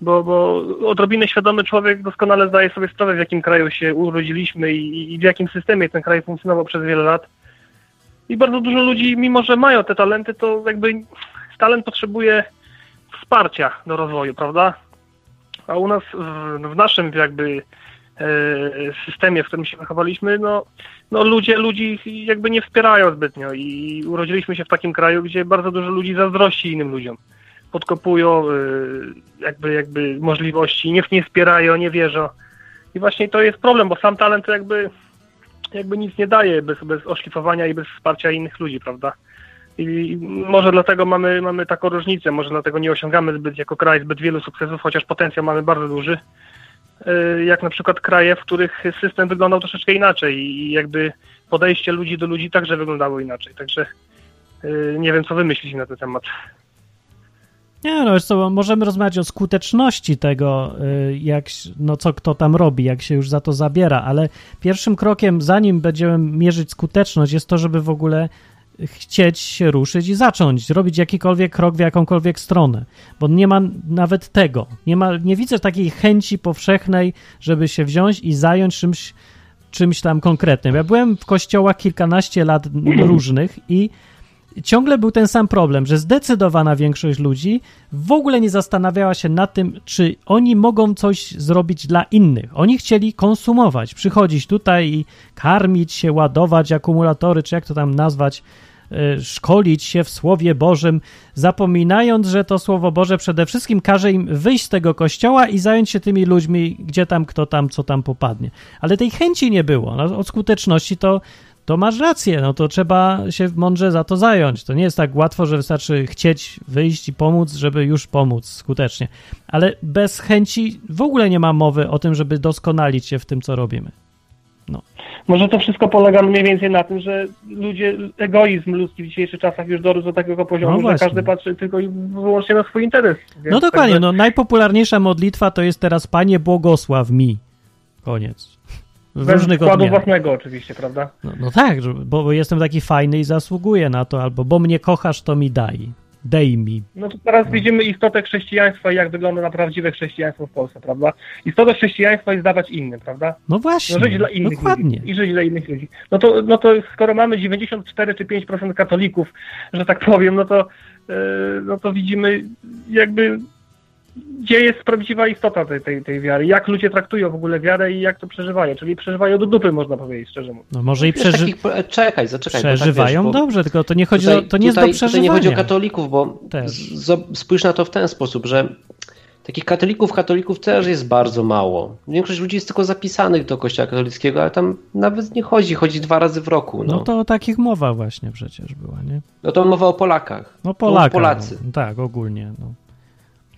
bo, bo odrobinę świadomy człowiek doskonale zdaje sobie sprawę, w jakim kraju się urodziliśmy i, i w jakim systemie ten kraj funkcjonował przez wiele lat. I bardzo dużo ludzi, mimo że mają te talenty, to jakby talent potrzebuje wsparcia do rozwoju, prawda? A u nas w, w naszym jakby e, systemie, w którym się wychowaliśmy, no, no ludzie ludzi jakby nie wspierają zbytnio i urodziliśmy się w takim kraju, gdzie bardzo dużo ludzi zazdrości innym ludziom. Podkopują e, jakby, jakby możliwości, nie, nie wspierają, nie wierzą. I właśnie to jest problem, bo sam talent jakby jakby nic nie daje bez, bez oszlifowania i bez wsparcia innych ludzi, prawda? I może dlatego mamy, mamy taką różnicę, może dlatego nie osiągamy zbyt jako kraj zbyt wielu sukcesów, chociaż potencjał mamy bardzo duży. Y, Jak na przykład kraje, w których system wyglądał troszeczkę inaczej i jakby podejście ludzi do ludzi także wyglądało inaczej. Także y, nie wiem, co wy myślicie na ten temat. Nie, no wiesz co, możemy rozmawiać o skuteczności tego, y, jak, no co kto tam robi, jak się już za to zabiera, ale pierwszym krokiem, zanim będziemy mierzyć skuteczność, jest to, żeby w ogóle chcieć się ruszyć i zacząć robić jakikolwiek krok w jakąkolwiek stronę, bo nie ma nawet tego, nie ma, nie widzę takiej chęci powszechnej, żeby się wziąć i zająć czymś, czymś tam konkretnym. Ja byłem w kościołach kilkanaście lat różnych i ciągle był ten sam problem, że zdecydowana większość ludzi w ogóle nie zastanawiała się nad tym, czy oni mogą coś zrobić dla innych. Oni chcieli konsumować, przychodzić tutaj i karmić się, ładować akumulatory, czy jak to tam nazwać, e, szkolić się w Słowie Bożym, zapominając, że to Słowo Boże przede wszystkim każe im wyjść z tego kościoła i zająć się tymi ludźmi, gdzie tam, kto tam, co tam popadnie. Ale tej chęci nie było. No, od skuteczności to to masz rację, no to trzeba się mądrze za to zająć. To nie jest tak łatwo, że wystarczy chcieć wyjść i pomóc, żeby już pomóc skutecznie. Ale bez chęci w ogóle nie ma mowy o tym, żeby doskonalić się w tym, co robimy. Może to wszystko polega mniej więcej na tym, że ludzie, egoizm ludzki w dzisiejszych czasach już dorósł do takiego poziomu, No że każdy patrzy tylko i wyłącznie na swój interes. No dokładnie, także- no najpopularniejsza modlitwa to jest teraz Panie błogosław mi. Koniec. W Bez różnych odmianach. własnego oczywiście, prawda? No, no tak, bo bo jestem taki fajny i zasługuję na to, albo bo mnie kochasz, to mi daj. Dej mi. No to teraz widzimy istotę chrześcijaństwa i jak wygląda na prawdziwe chrześcijaństwo w Polsce, prawda? Istotą chrześcijaństwa jest dawać innym, prawda? No właśnie. No żyć dla innych dokładnie. ludzi. I żyć dla innych ludzi. No to, no to skoro mamy 94 czy 5% katolików, że tak powiem, no to, yy, no to widzimy jakby gdzie jest prawdziwa istota tej, tej, tej wiary, jak ludzie traktują w ogóle wiarę i jak to przeżywają, czyli przeżywają do dupy, można powiedzieć, szczerze mówiąc. No może i Wiesz, przeży... takich- czekaj, zaczekaj. bo tak, przeżywają wiesz, bo dobrze, tylko to nie chodzi tutaj, o, to nie tutaj, jest do Tutaj nie przeżywania. chodzi o katolików, bo z, z, spójrz na to w ten sposób, że takich katolików, katolików też jest bardzo mało. Większość ludzi jest tylko zapisanych do kościoła katolickiego, ale tam nawet nie chodzi, chodzi dwa razy w roku. No, No to o takich mowa właśnie przecież była, nie? no to mowa o Polakach. No No, Polaka. Polacy. No, tak, ogólnie. No.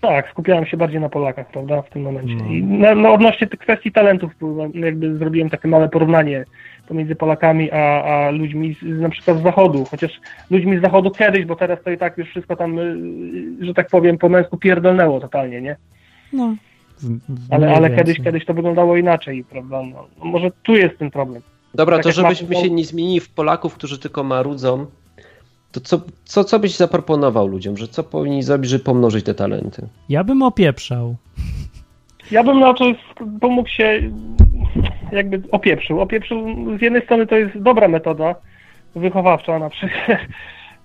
Tak, skupiałem się bardziej na Polakach, prawda, w tym momencie. No. I na, no, odnośnie tych kwestii talentów, jakby zrobiłem takie małe porównanie pomiędzy Polakami a, a ludźmi z, na przykład z Zachodu, chociaż ludźmi z Zachodu kiedyś, bo teraz to i tak już wszystko tam, y, że tak powiem, po męsku pierdolnęło totalnie, nie? no. Ale, ale kiedyś, kiedyś to wyglądało inaczej, prawda? No, no może tu jest ten problem. Dobra, Tak to żebyśmy ma- się nie zmienili w Polaków, którzy tylko marudzą, to co, co, co byś zaproponował ludziom, że co powinni zrobić, żeby pomnożyć te talenty? Ja bym opieprzał. Ja bym na to pomógł się, jakby opieprzył. Opieprzył z jednej strony to jest dobra metoda wychowawcza na przykład,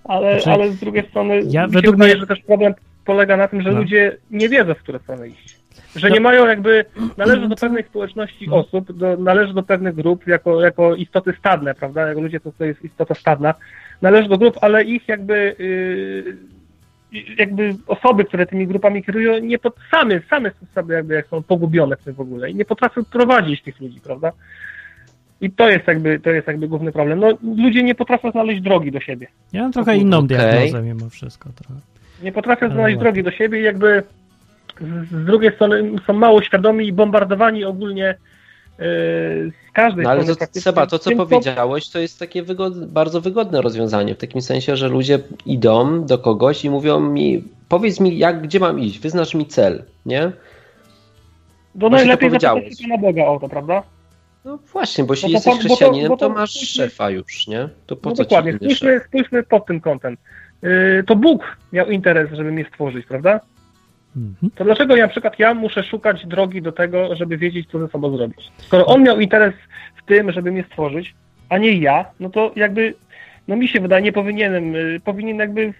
ale, Znaczy, ale z drugiej strony ja- mi się według wydaje, mnie- że też problem polega na tym, że No. ludzie nie wiedzą, w które strony iść. Że No. nie mają jakby, należy do pewnej społeczności No. osób, do, należy do pewnych grup jako, jako istoty stadne, prawda? Jak ludzie to, to jest istota stadna. Należy do grup, ale ich jakby yy, jakby osoby, które tymi grupami kierują, nie pod, same, same są sobie jakby jak są pogubione w tym w ogóle i nie potrafią prowadzić tych ludzi, prawda? I to jest jakby, to jest jakby główny problem. No, ludzie nie potrafią znaleźć drogi do siebie. Ja mam trochę inną Okej. diagnozę mimo wszystko. Trochę. Nie potrafią Ale znaleźć ładnie. drogi do siebie i jakby z, z drugiej strony są mało świadomi i bombardowani ogólnie z każdej No ale strony. to. Seba, to co powiedziałeś, to jest takie wygod, bardzo wygodne rozwiązanie, w takim sensie, że ludzie idą do kogoś i mówią mi, powiedz mi, jak, gdzie mam iść, wyznacz mi cel, nie? Bo Właśnie najlepiej zapytać się na Boga o to, prawda? No właśnie, bo jeśli to jesteś po- bo to- chrześcijaninem, bo to, masz szefa już, nie? To po no co dokładnie. ci szef? Spójrzmy, spójrzmy pod tym kątem. Yy, to Bóg miał interes, żeby mnie stworzyć, prawda? Mhm. To dlaczego na przykład ja muszę szukać drogi do tego, żeby wiedzieć, co ze sobą zrobić? Skoro on miał interes w tym, żeby mnie stworzyć, a nie ja, no to jakby, no mi się wydaje, nie powinienem, y, powinien jakby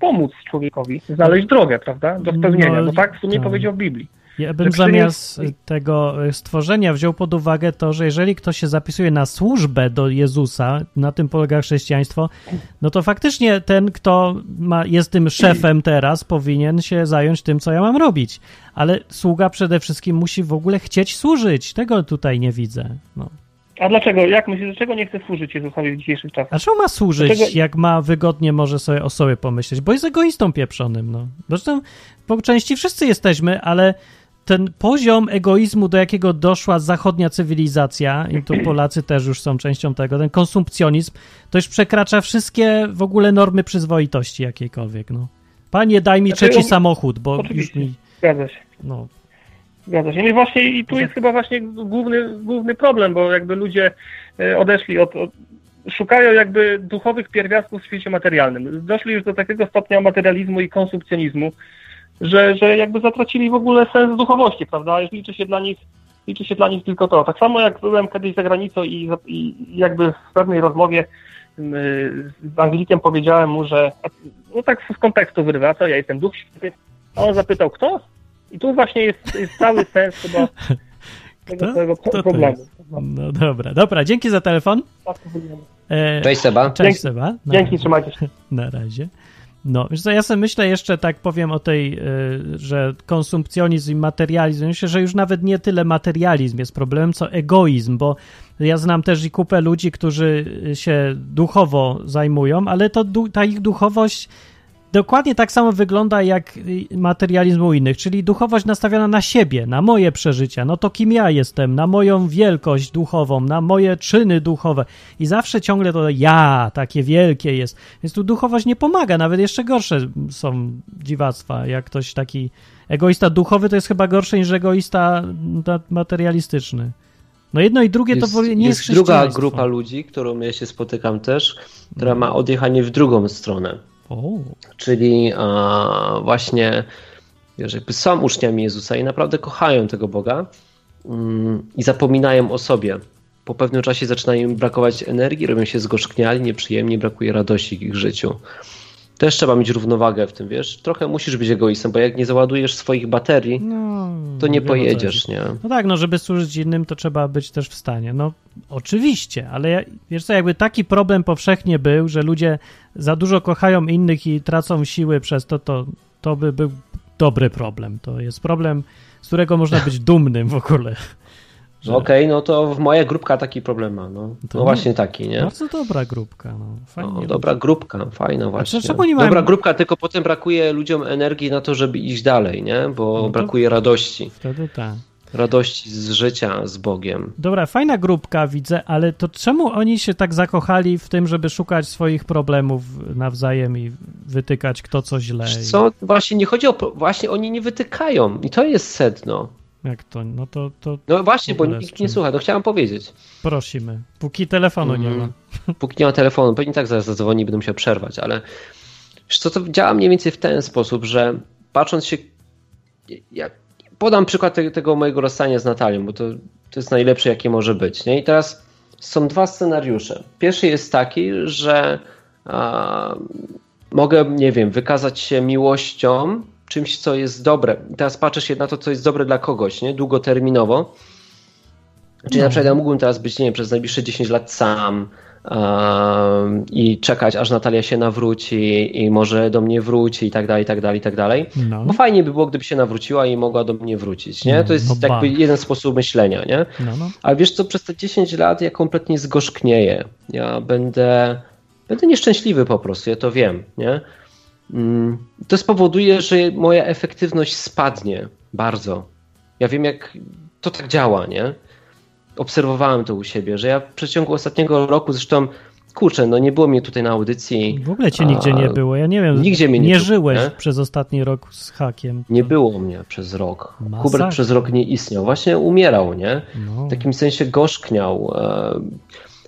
pomóc człowiekowi znaleźć drogę, prawda, do spełnienia, No, bo tak w sumie tak. powiedział w Biblii. Ja bym zamiast tego e, stworzenia wziął pod uwagę to, że jeżeli ktoś się zapisuje na służbę do Jezusa, na tym polega chrześcijaństwo, no to faktycznie ten, kto ma, jest tym szefem teraz, powinien się zająć tym, co ja mam robić. Ale sługa przede wszystkim musi w ogóle chcieć służyć. Tego tutaj nie widzę. No. A dlaczego? Jak myślisz, dlaczego nie chce służyć Jezusowi w dzisiejszych czasach? A czemu ma służyć, Dlaczego- jak ma wygodnie może sobie o sobie pomyśleć? Bo jest egoistą pieprzonym, no. Zresztą po części wszyscy jesteśmy, ale ten poziom egoizmu, do jakiego doszła zachodnia cywilizacja, i tu Polacy też już są częścią tego, ten konsumpcjonizm, to już przekracza wszystkie w ogóle normy przyzwoitości jakiejkolwiek, no. Panie, daj mi Znaczy, trzeci on- samochód, bo już mi, Zgadza się. no, Zgadza się. No i właśnie i tu jest chyba właśnie główny, główny problem, bo jakby ludzie e, odeszli od, od szukają jakby duchowych pierwiastków w świecie materialnym. Doszli już do takiego stopnia materializmu i konsumpcjonizmu, że, że jakby zatracili w ogóle sens duchowości, prawda? Już liczy się dla nich liczy się dla nich tylko to. Tak samo jak byłem kiedyś za granicą i, i jakby w pewnej rozmowie mm, z Anglikiem powiedziałem mu, że no tak z kontekstu wyrywam, a co ja jestem duch święty, a on zapytał kto? I tu właśnie jest, jest cały sens chyba tego całego problemu. no dobra, dobra, dzięki za telefon. Tak. E, Cześć Seba. Cześć Dzięki. Seba. Na Dzięki, razie. trzymajcie się. Na razie. No, wiesz co, ja sobie myślę jeszcze, tak powiem o tej, y, że konsumpcjonizm i materializm, myślę, że już nawet nie tyle materializm jest problemem, co egoizm, bo ja znam też i kupę ludzi, którzy się duchowo zajmują, ale to ta ich duchowość dokładnie tak samo wygląda jak materializm u innych, czyli duchowość nastawiona na siebie, na moje przeżycia, no to kim ja jestem, na moją wielkość duchową, na moje czyny duchowe i zawsze ciągle to ja, takie wielkie jest, więc tu duchowość nie pomaga, nawet jeszcze gorsze są dziwactwa, jak ktoś taki egoista duchowy to jest chyba gorszy niż egoista ma- materialistyczny. No jedno i drugie to w ogóle nie jest, jest druga grupa ludzi, którą ja się spotykam też, która ma odjechanie w drugą stronę. Czyli właśnie wiesz, jakby są uczniami Jezusa i naprawdę kochają tego Boga mm, i zapominają o sobie. Po pewnym czasie zaczynają im brakować energii, robią się zgorzkniali, nieprzyjemni, brakuje radości w ich życiu. Też trzeba mieć równowagę w tym, wiesz? Trochę musisz być egoistą, bo jak nie załadujesz swoich baterii, no, to nie pojedziesz, nie? No tak, no żeby służyć innym, to trzeba być też w stanie. No oczywiście, ale ja, wiesz co, jakby taki problem powszechnie był, że ludzie za dużo kochają innych i tracą siły przez to, to, to by był dobry problem. To jest problem, z którego można być dumnym w ogóle. Że- Okej, no to moja grupka taki problem ma, no. No właśnie taki, nie? Bardzo dobra grupka, no. Fajnie. Dobra grupka, fajna właśnie. czemu nie mają- Dobra grupka, tylko potem brakuje ludziom energii na to, żeby iść dalej, nie? Bo No brakuje radości. Wtedy tak. Radości z życia z Bogiem. Dobra, fajna grupka widzę, ale to czemu oni się tak zakochali w tym, żeby szukać swoich problemów nawzajem i wytykać kto co źle? I- Co? Właśnie nie chodzi o. Właśnie oni nie wytykają. I to jest sedno. Jak to? No to, to No właśnie, bo nikt nie słucha. No chciałem powiedzieć. prosimy. Póki telefonu nie ma. Mhm. Póki nie ma telefonu, pewnie tak zaraz zadzwoni będę musiał przerwać, ale co, to działa mniej więcej w ten sposób, że patrząc się, ja podam przykład te, tego mojego rozstania z Natalią, bo to, to jest najlepsze, jakie może być. Nie? I teraz są dwa scenariusze. Pierwszy jest taki, że a, mogę, nie wiem, wykazać się miłością, czymś, co jest dobre. Teraz patrzę się na to, co jest dobre dla kogoś, nie? długoterminowo. Czyli No. na przykład ja mógłbym teraz być, nie wiem, przez najbliższe 10 lat sam um, i czekać, aż Natalia się nawróci i może do mnie wróci i tak dalej, i tak dalej, i tak dalej. No, Bo fajnie by było, gdyby się nawróciła i mogła do mnie wrócić, nie? No, To jest no jakby ba. jeden sposób myślenia, nie? no, no. Ale wiesz co, przez te 10 lat ja kompletnie zgorzknieję. Ja będę, będę nieszczęśliwy po prostu, ja to wiem, nie? Mm, To spowoduje, że moja efektywność spadnie bardzo. Ja wiem, jak to tak działa, nie? Obserwowałem to u siebie, że ja w przeciągu ostatniego roku, zresztą, kurczę, no nie było mnie tutaj na audycji, W ogóle cię nigdzie nie było. Ja nie wiem. nigdzie mnie nie nie żyłeś nie? przez ostatni rok z hakiem. nie To- było mnie przez rok. Masakra. Hubert przez rok nie istniał, właśnie umierał, nie? No. w takim sensie gorzkniał.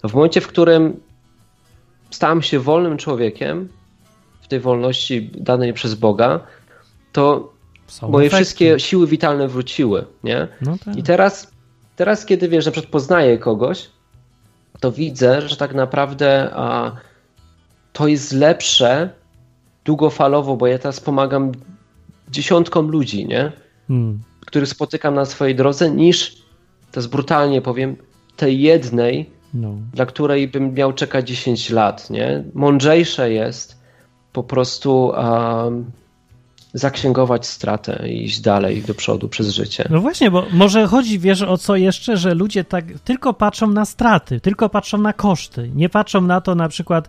E, W momencie, w którym stałem się wolnym człowiekiem, tej wolności danej przez Boga, to Są moje efekty. wszystkie siły witalne wróciły, nie? No tak. I teraz, teraz kiedy wiesz, na przykład poznaję kogoś, to widzę, że tak naprawdę a, to jest lepsze długofalowo, bo ja teraz pomagam dziesiątkom ludzi, nie? Hmm. których spotykam na swojej drodze, niż, to jest brutalnie powiem, tej jednej, No. dla której bym miał czekać 10 lat. Nie? Mądrzejsze jest po prostu um, zaksięgować stratę i iść dalej do przodu przez życie. No właśnie, bo może chodzi, wiesz, o co jeszcze, że ludzie tak tylko patrzą na straty, tylko patrzą na koszty, nie patrzą na to na przykład,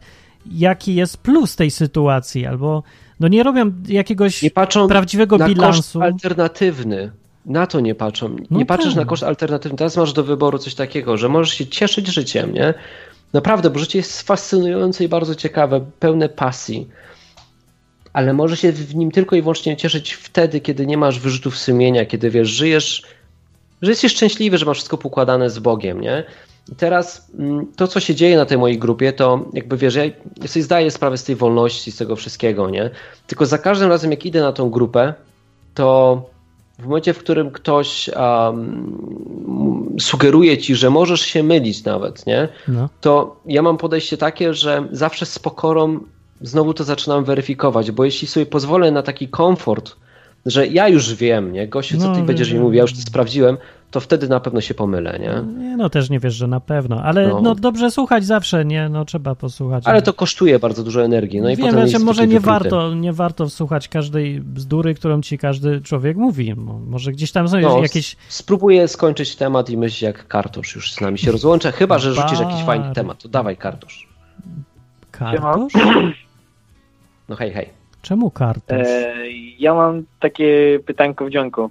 jaki jest plus tej sytuacji, albo no nie robią jakiegoś nie patrzą prawdziwego na bilansu. Koszt alternatywny. Na to nie patrzą. Nie No patrzysz tak. na koszt alternatywny. Teraz masz do wyboru coś takiego, że możesz się cieszyć życiem, nie? Naprawdę, bo życie jest fascynujące i bardzo ciekawe, pełne pasji. Ale możesz się w nim tylko i wyłącznie cieszyć wtedy, kiedy nie masz wyrzutów sumienia, kiedy wiesz, żyjesz, że jesteś szczęśliwy, że masz wszystko pokładane z Bogiem, nie? I teraz mm, to, co się dzieje na tej mojej grupie, to jakby wiesz, ja sobie zdaję sprawę z tej wolności, z tego wszystkiego, nie? Tylko za każdym razem, jak idę na tą grupę, to w momencie, w którym ktoś um, sugeruje ci, że możesz się mylić nawet, nie? No. To ja mam podejście takie, że zawsze z pokorą znowu to zaczynam weryfikować, bo jeśli sobie pozwolę na taki komfort, że ja już wiem, nie? Gościu, co No, ty będziesz mi wiem. mówił, ja już to sprawdziłem, to wtedy na pewno się pomylę, nie? Nie, no też nie wiesz, że na pewno, ale no, No. dobrze słuchać zawsze, nie, no trzeba posłuchać. Ale to kosztuje bardzo dużo energii. No i Wiem, potem znaczy, jest może nie warto, nie warto słuchać każdej bzdury, którą ci każdy człowiek mówi. Mo- Może gdzieś tam są No, jakieś... Spróbuję skończyć temat i myśl jak kartusz już z nami się rozłącza, chyba że rzucisz jakiś fajny temat, to dawaj kartusz. Kartusz? No hej, hej. Czemu kartusz? E, ja mam takie pytanko w dzionku.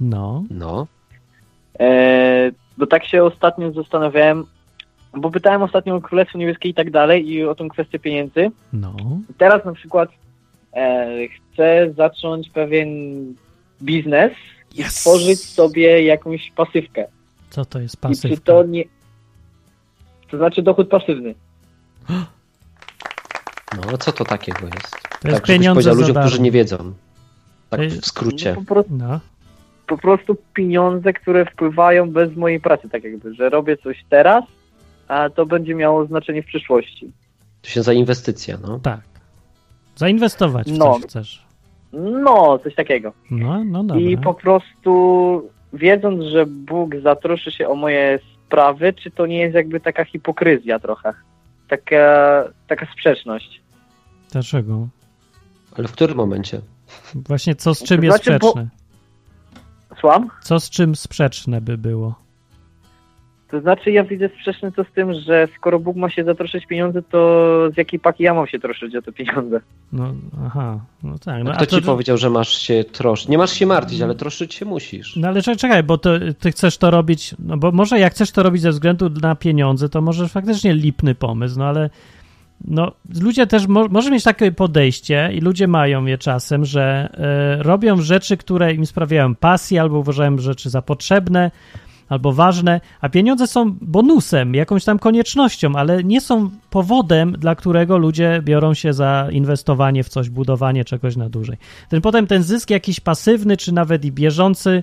No, No. E, bo tak się ostatnio zastanawiałem, bo pytałem ostatnio o Królestwo Niebieskie i tak dalej i o tą kwestię pieniędzy. no. Teraz na przykład e, chcę zacząć pewien biznes i Yes! stworzyć sobie jakąś pasywkę. Co to jest I czy pasywka? to nie... To znaczy dochód pasywny. No, co to takiego jest? To jest tak, pieniądze powiedział za ludziom, darmo. którzy nie wiedzą. Tak w skrócie. No, po, prostu, No, po prostu pieniądze, które wpływają bez mojej pracy, tak jakby, że robię coś teraz, a to będzie miało znaczenie w przyszłości. To się za inwestycja, no. tak. Zainwestować w No. coś chcesz. No, coś takiego. No, no dobra. I po prostu wiedząc, że Bóg zatroszy się o moje sprawy, czy to nie jest jakby taka hipokryzja trochę? Taka, taka sprzeczność. Dlaczego? Ale w którym momencie? Właśnie co z czym jest Znaczy, bo- sprzeczne? Słucham? Co z czym sprzeczne by było? To znaczy ja widzę sprzeczne to z tym, że skoro Bóg ma się zatroszczyć pieniądze, to z jakiej paki ja mam się troszczyć o te pieniądze? No, aha, no tak. No, a kto to, ci powiedział, że masz się troszczyć? Nie masz się martwić, ale troszczyć się musisz. No ale czekaj, czekaj, bo to, ty chcesz to robić, no bo może jak chcesz to robić ze względu na pieniądze, to może faktycznie lipny pomysł, no ale no ludzie też, mo, może mieć takie podejście i ludzie mają je czasem, że e, robią rzeczy, które im sprawiają pasję albo uważają rzeczy za potrzebne albo ważne, a pieniądze są bonusem, jakąś tam koniecznością, ale nie są powodem, dla którego ludzie biorą się za inwestowanie w coś, budowanie czegoś na dłużej. Ten potem ten zysk jakiś pasywny, czy nawet i bieżący,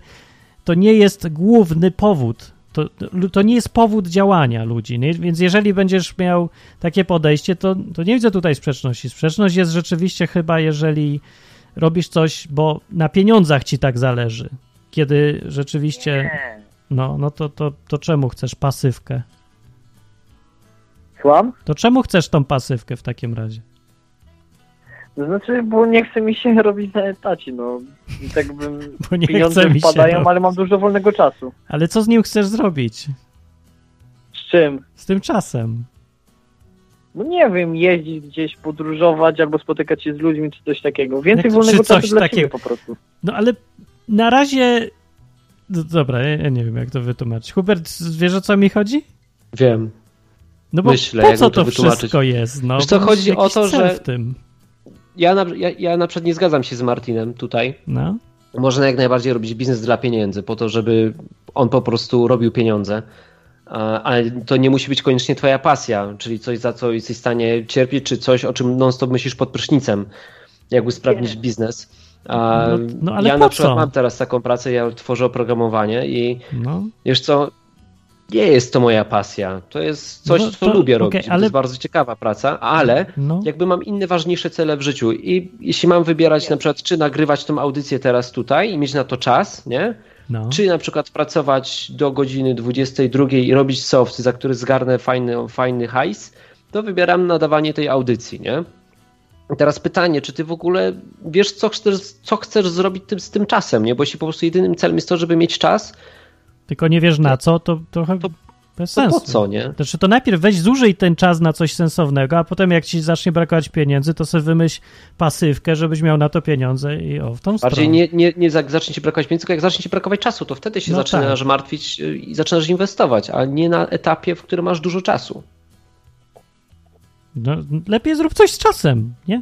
to nie jest główny powód. To, to nie jest powód działania ludzi. Nie? Więc jeżeli będziesz miał takie podejście, to, to nie widzę tutaj sprzeczności. Sprzeczność jest rzeczywiście chyba, jeżeli robisz coś, bo na pieniądzach ci tak zależy. Kiedy rzeczywiście, no, no to, to, to czemu chcesz pasywkę? Słucham? To czemu chcesz tą pasywkę w takim razie? To znaczy, bo nie chce mi się robić na etacie, no. I tak bym Bo nie pieniądze chce mi się. wpadają, robić. ale mam dużo wolnego czasu. Ale co z nim chcesz zrobić? Z czym? Z tym czasem? No nie wiem, jeździć gdzieś, podróżować albo spotykać się z ludźmi czy coś takiego. Więcej Jak- wolnego czasu dla takiego. siebie po prostu. No ale na razie. No, dobra, ja, ja nie wiem, jak to wytłumaczyć. Hubert, wiesz o co mi chodzi? Wiem. No bo Myślę, po co to to wszystko jest? No, Wiesz co, bo chodzi o to, że- w tym. Ja na, ja, ja na przykład nie zgadzam się z Martinem tutaj. No, Można jak najbardziej robić biznes dla pieniędzy, po to, żeby on po prostu robił pieniądze. A- Ale to nie musi być koniecznie twoja pasja, czyli coś, za co jesteś w stanie cierpieć, czy coś, o czym non-stop myślisz pod prysznicem, jak usprawnić biznes. A No- no ale ja na przykład co? mam teraz taką pracę, ja tworzę oprogramowanie i no. wiesz co, nie jest to moja pasja. To jest coś, No co to- lubię okej, robić. To ale- jest bardzo ciekawa praca, ale no. jakby mam inne ważniejsze cele w życiu i jeśli mam wybierać na przykład, czy nagrywać tą audycję teraz tutaj i mieć na to czas, nie? no. Czy na przykład pracować do godziny 22 i robić soft, za który zgarnę fajny, fajny hajs, to wybieram nadawanie tej audycji, nie? Teraz pytanie, czy ty w ogóle wiesz, co chcesz, co chcesz zrobić tym, z tym czasem, nie? Bo jeśli po prostu jedynym celem jest to, żeby mieć czas, Tylko nie wiesz na co, to trochę To- bez to sensu. po co, nie? Znaczy to najpierw weź zużyj ten czas na coś sensownego, a potem jak ci zacznie brakować pieniędzy, to sobie wymyśl pasywkę, żebyś miał na to pieniądze i o, w tą Bardziej stronę. nie, nie, nie jak zacznie ci brakować pieniędzy, tylko jak zacznie ci brakować czasu, to wtedy się No zaczynasz tak. martwić y, i zaczynasz inwestować, a nie na etapie, w którym masz dużo czasu. No, lepiej zrób coś z czasem, nie?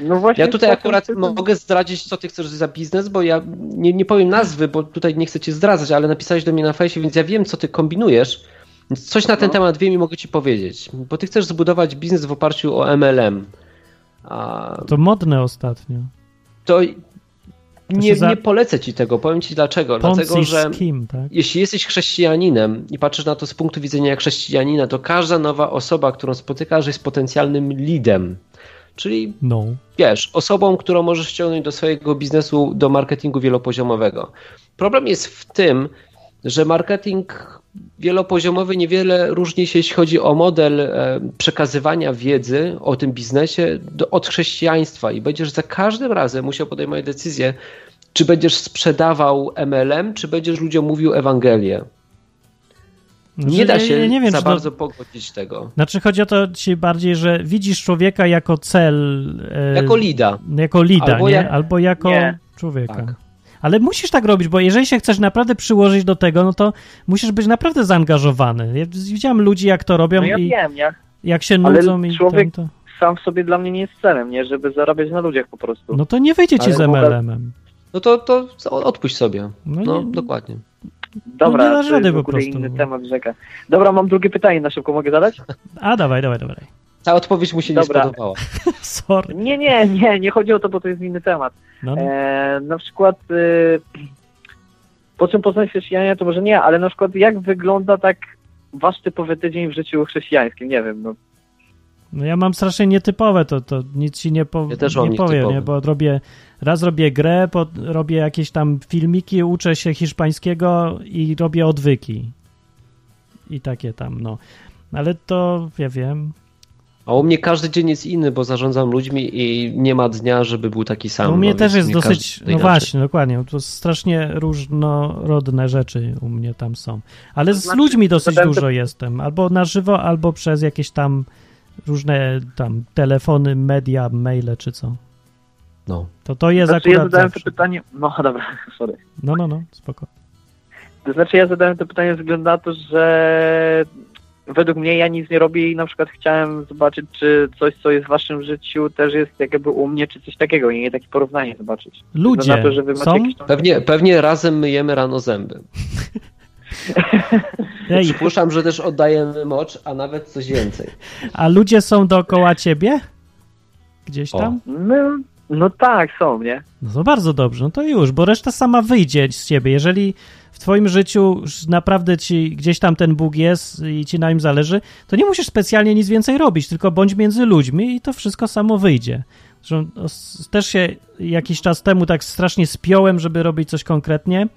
No właśnie. Ja tutaj akurat mogę zdradzić, co ty chcesz za biznes, bo ja nie, nie powiem nazwy, bo tutaj nie chcę cię zdradzać, ale napisałeś do mnie na fejsie, więc ja wiem, co ty kombinujesz. Więc coś na ten No. temat wiem i mogę ci powiedzieć. Bo ty chcesz zbudować biznes w oparciu o MLM. A To modne ostatnio. to nie, nie polecę ci tego. Powiem ci dlaczego. Dlatego, Ponzi że scheme, tak? jeśli jesteś chrześcijaninem i patrzysz na to z punktu widzenia chrześcijanina, to każda nowa osoba, którą spotykasz, jest potencjalnym leadem. Czyli No. wiesz, osobą, którą możesz ściągnąć do swojego biznesu, do marketingu wielopoziomowego. Problem jest w tym, że marketing wielopoziomowy niewiele różni się, jeśli chodzi o model e, przekazywania wiedzy o tym biznesie do, od chrześcijaństwa i będziesz za każdym razem musiał podejmować decyzję, czy będziesz sprzedawał MLM, czy będziesz ludziom mówił Ewangelię. Znaczy, Nie da się ja nie wiem, za to- bardzo pogodzić tego. Znaczy chodzi o to ci bardziej, że widzisz człowieka jako cel. E, Jako lida. Jako lida, Albo nie? jak- Albo jako Nie. człowieka. Tak. Ale musisz tak robić, bo jeżeli się chcesz naprawdę przyłożyć do tego, no to musisz być naprawdę zaangażowany. Ja widziałem ludzi, jak to robią No ja i wiem, ja jak się Ale nudzą i człowiek- ten, to... sam w sobie dla mnie nie jest celem, nie? Żeby zarabiać na ludziach po prostu. No to nie wyjdzie ci Ale z MLM-em. No to, to odpuść sobie. No, No, nie, dokładnie. Dobra, nie dasz to rady po prostu. inny temat rzeka. Dobra, mam drugie pytanie na szybko, mogę zadać? A dawaj, dawaj, dawaj. Ta odpowiedź mu się Dobra. nie spodobała. Sorry. Nie, nie, nie, nie chodzi o to, bo to jest inny temat. No, no. E, na przykład e, po czym poznać chrześcijanie, to może nie, ale na przykład jak wygląda tak wasz typowy tydzień w życiu chrześcijańskim? Nie wiem, no. No ja mam strasznie nietypowe, to, to nic ci nie, po, Ja też nie powiem, nie? bo robię, raz robię grę, po, robię jakieś tam filmiki, uczę się hiszpańskiego i robię odwyki. I takie tam, no. Ale to, ja wiem, A u mnie każdy dzień jest inny, bo zarządzam ludźmi i nie ma dnia, żeby był taki sam. u mnie no, też jest dosyć, każdy no właśnie, dokładnie, to strasznie różnorodne rzeczy u mnie tam są. Ale z znaczy, ludźmi dosyć zadałem dużo jestem, albo na żywo, albo przez jakieś tam różne tam telefony, media, maile czy co. No. To to jest Znaczy ja akurat zadałem to zawsze. pytanie, no dobra, sorry. No, no, no, spoko. To znaczy ja zadałem to pytanie ze względu na to, że według mnie ja nic nie robię i na przykład chciałem zobaczyć, czy coś, co jest w waszym życiu też jest jakby u mnie, czy coś takiego i nie takie porównanie zobaczyć. Ludzie na to, że wy macie są? jakieś tam- Pewnie, pewnie razem myjemy rano zęby. Ej, Przypuszczam, że też oddajemy mocz, a nawet coś więcej. a ludzie są dookoła ciebie? Gdzieś O. tam? No, tak, są, nie? No to bardzo dobrze, no to już, bo reszta sama wyjdzie z ciebie. Jeżeli w twoim życiu naprawdę ci gdzieś tam ten Bóg jest i ci na nim zależy, to nie musisz specjalnie nic więcej robić, tylko bądź między ludźmi i to wszystko samo wyjdzie. Zresztą też się jakiś czas temu tak strasznie spiąłem, żeby robić coś konkretnie,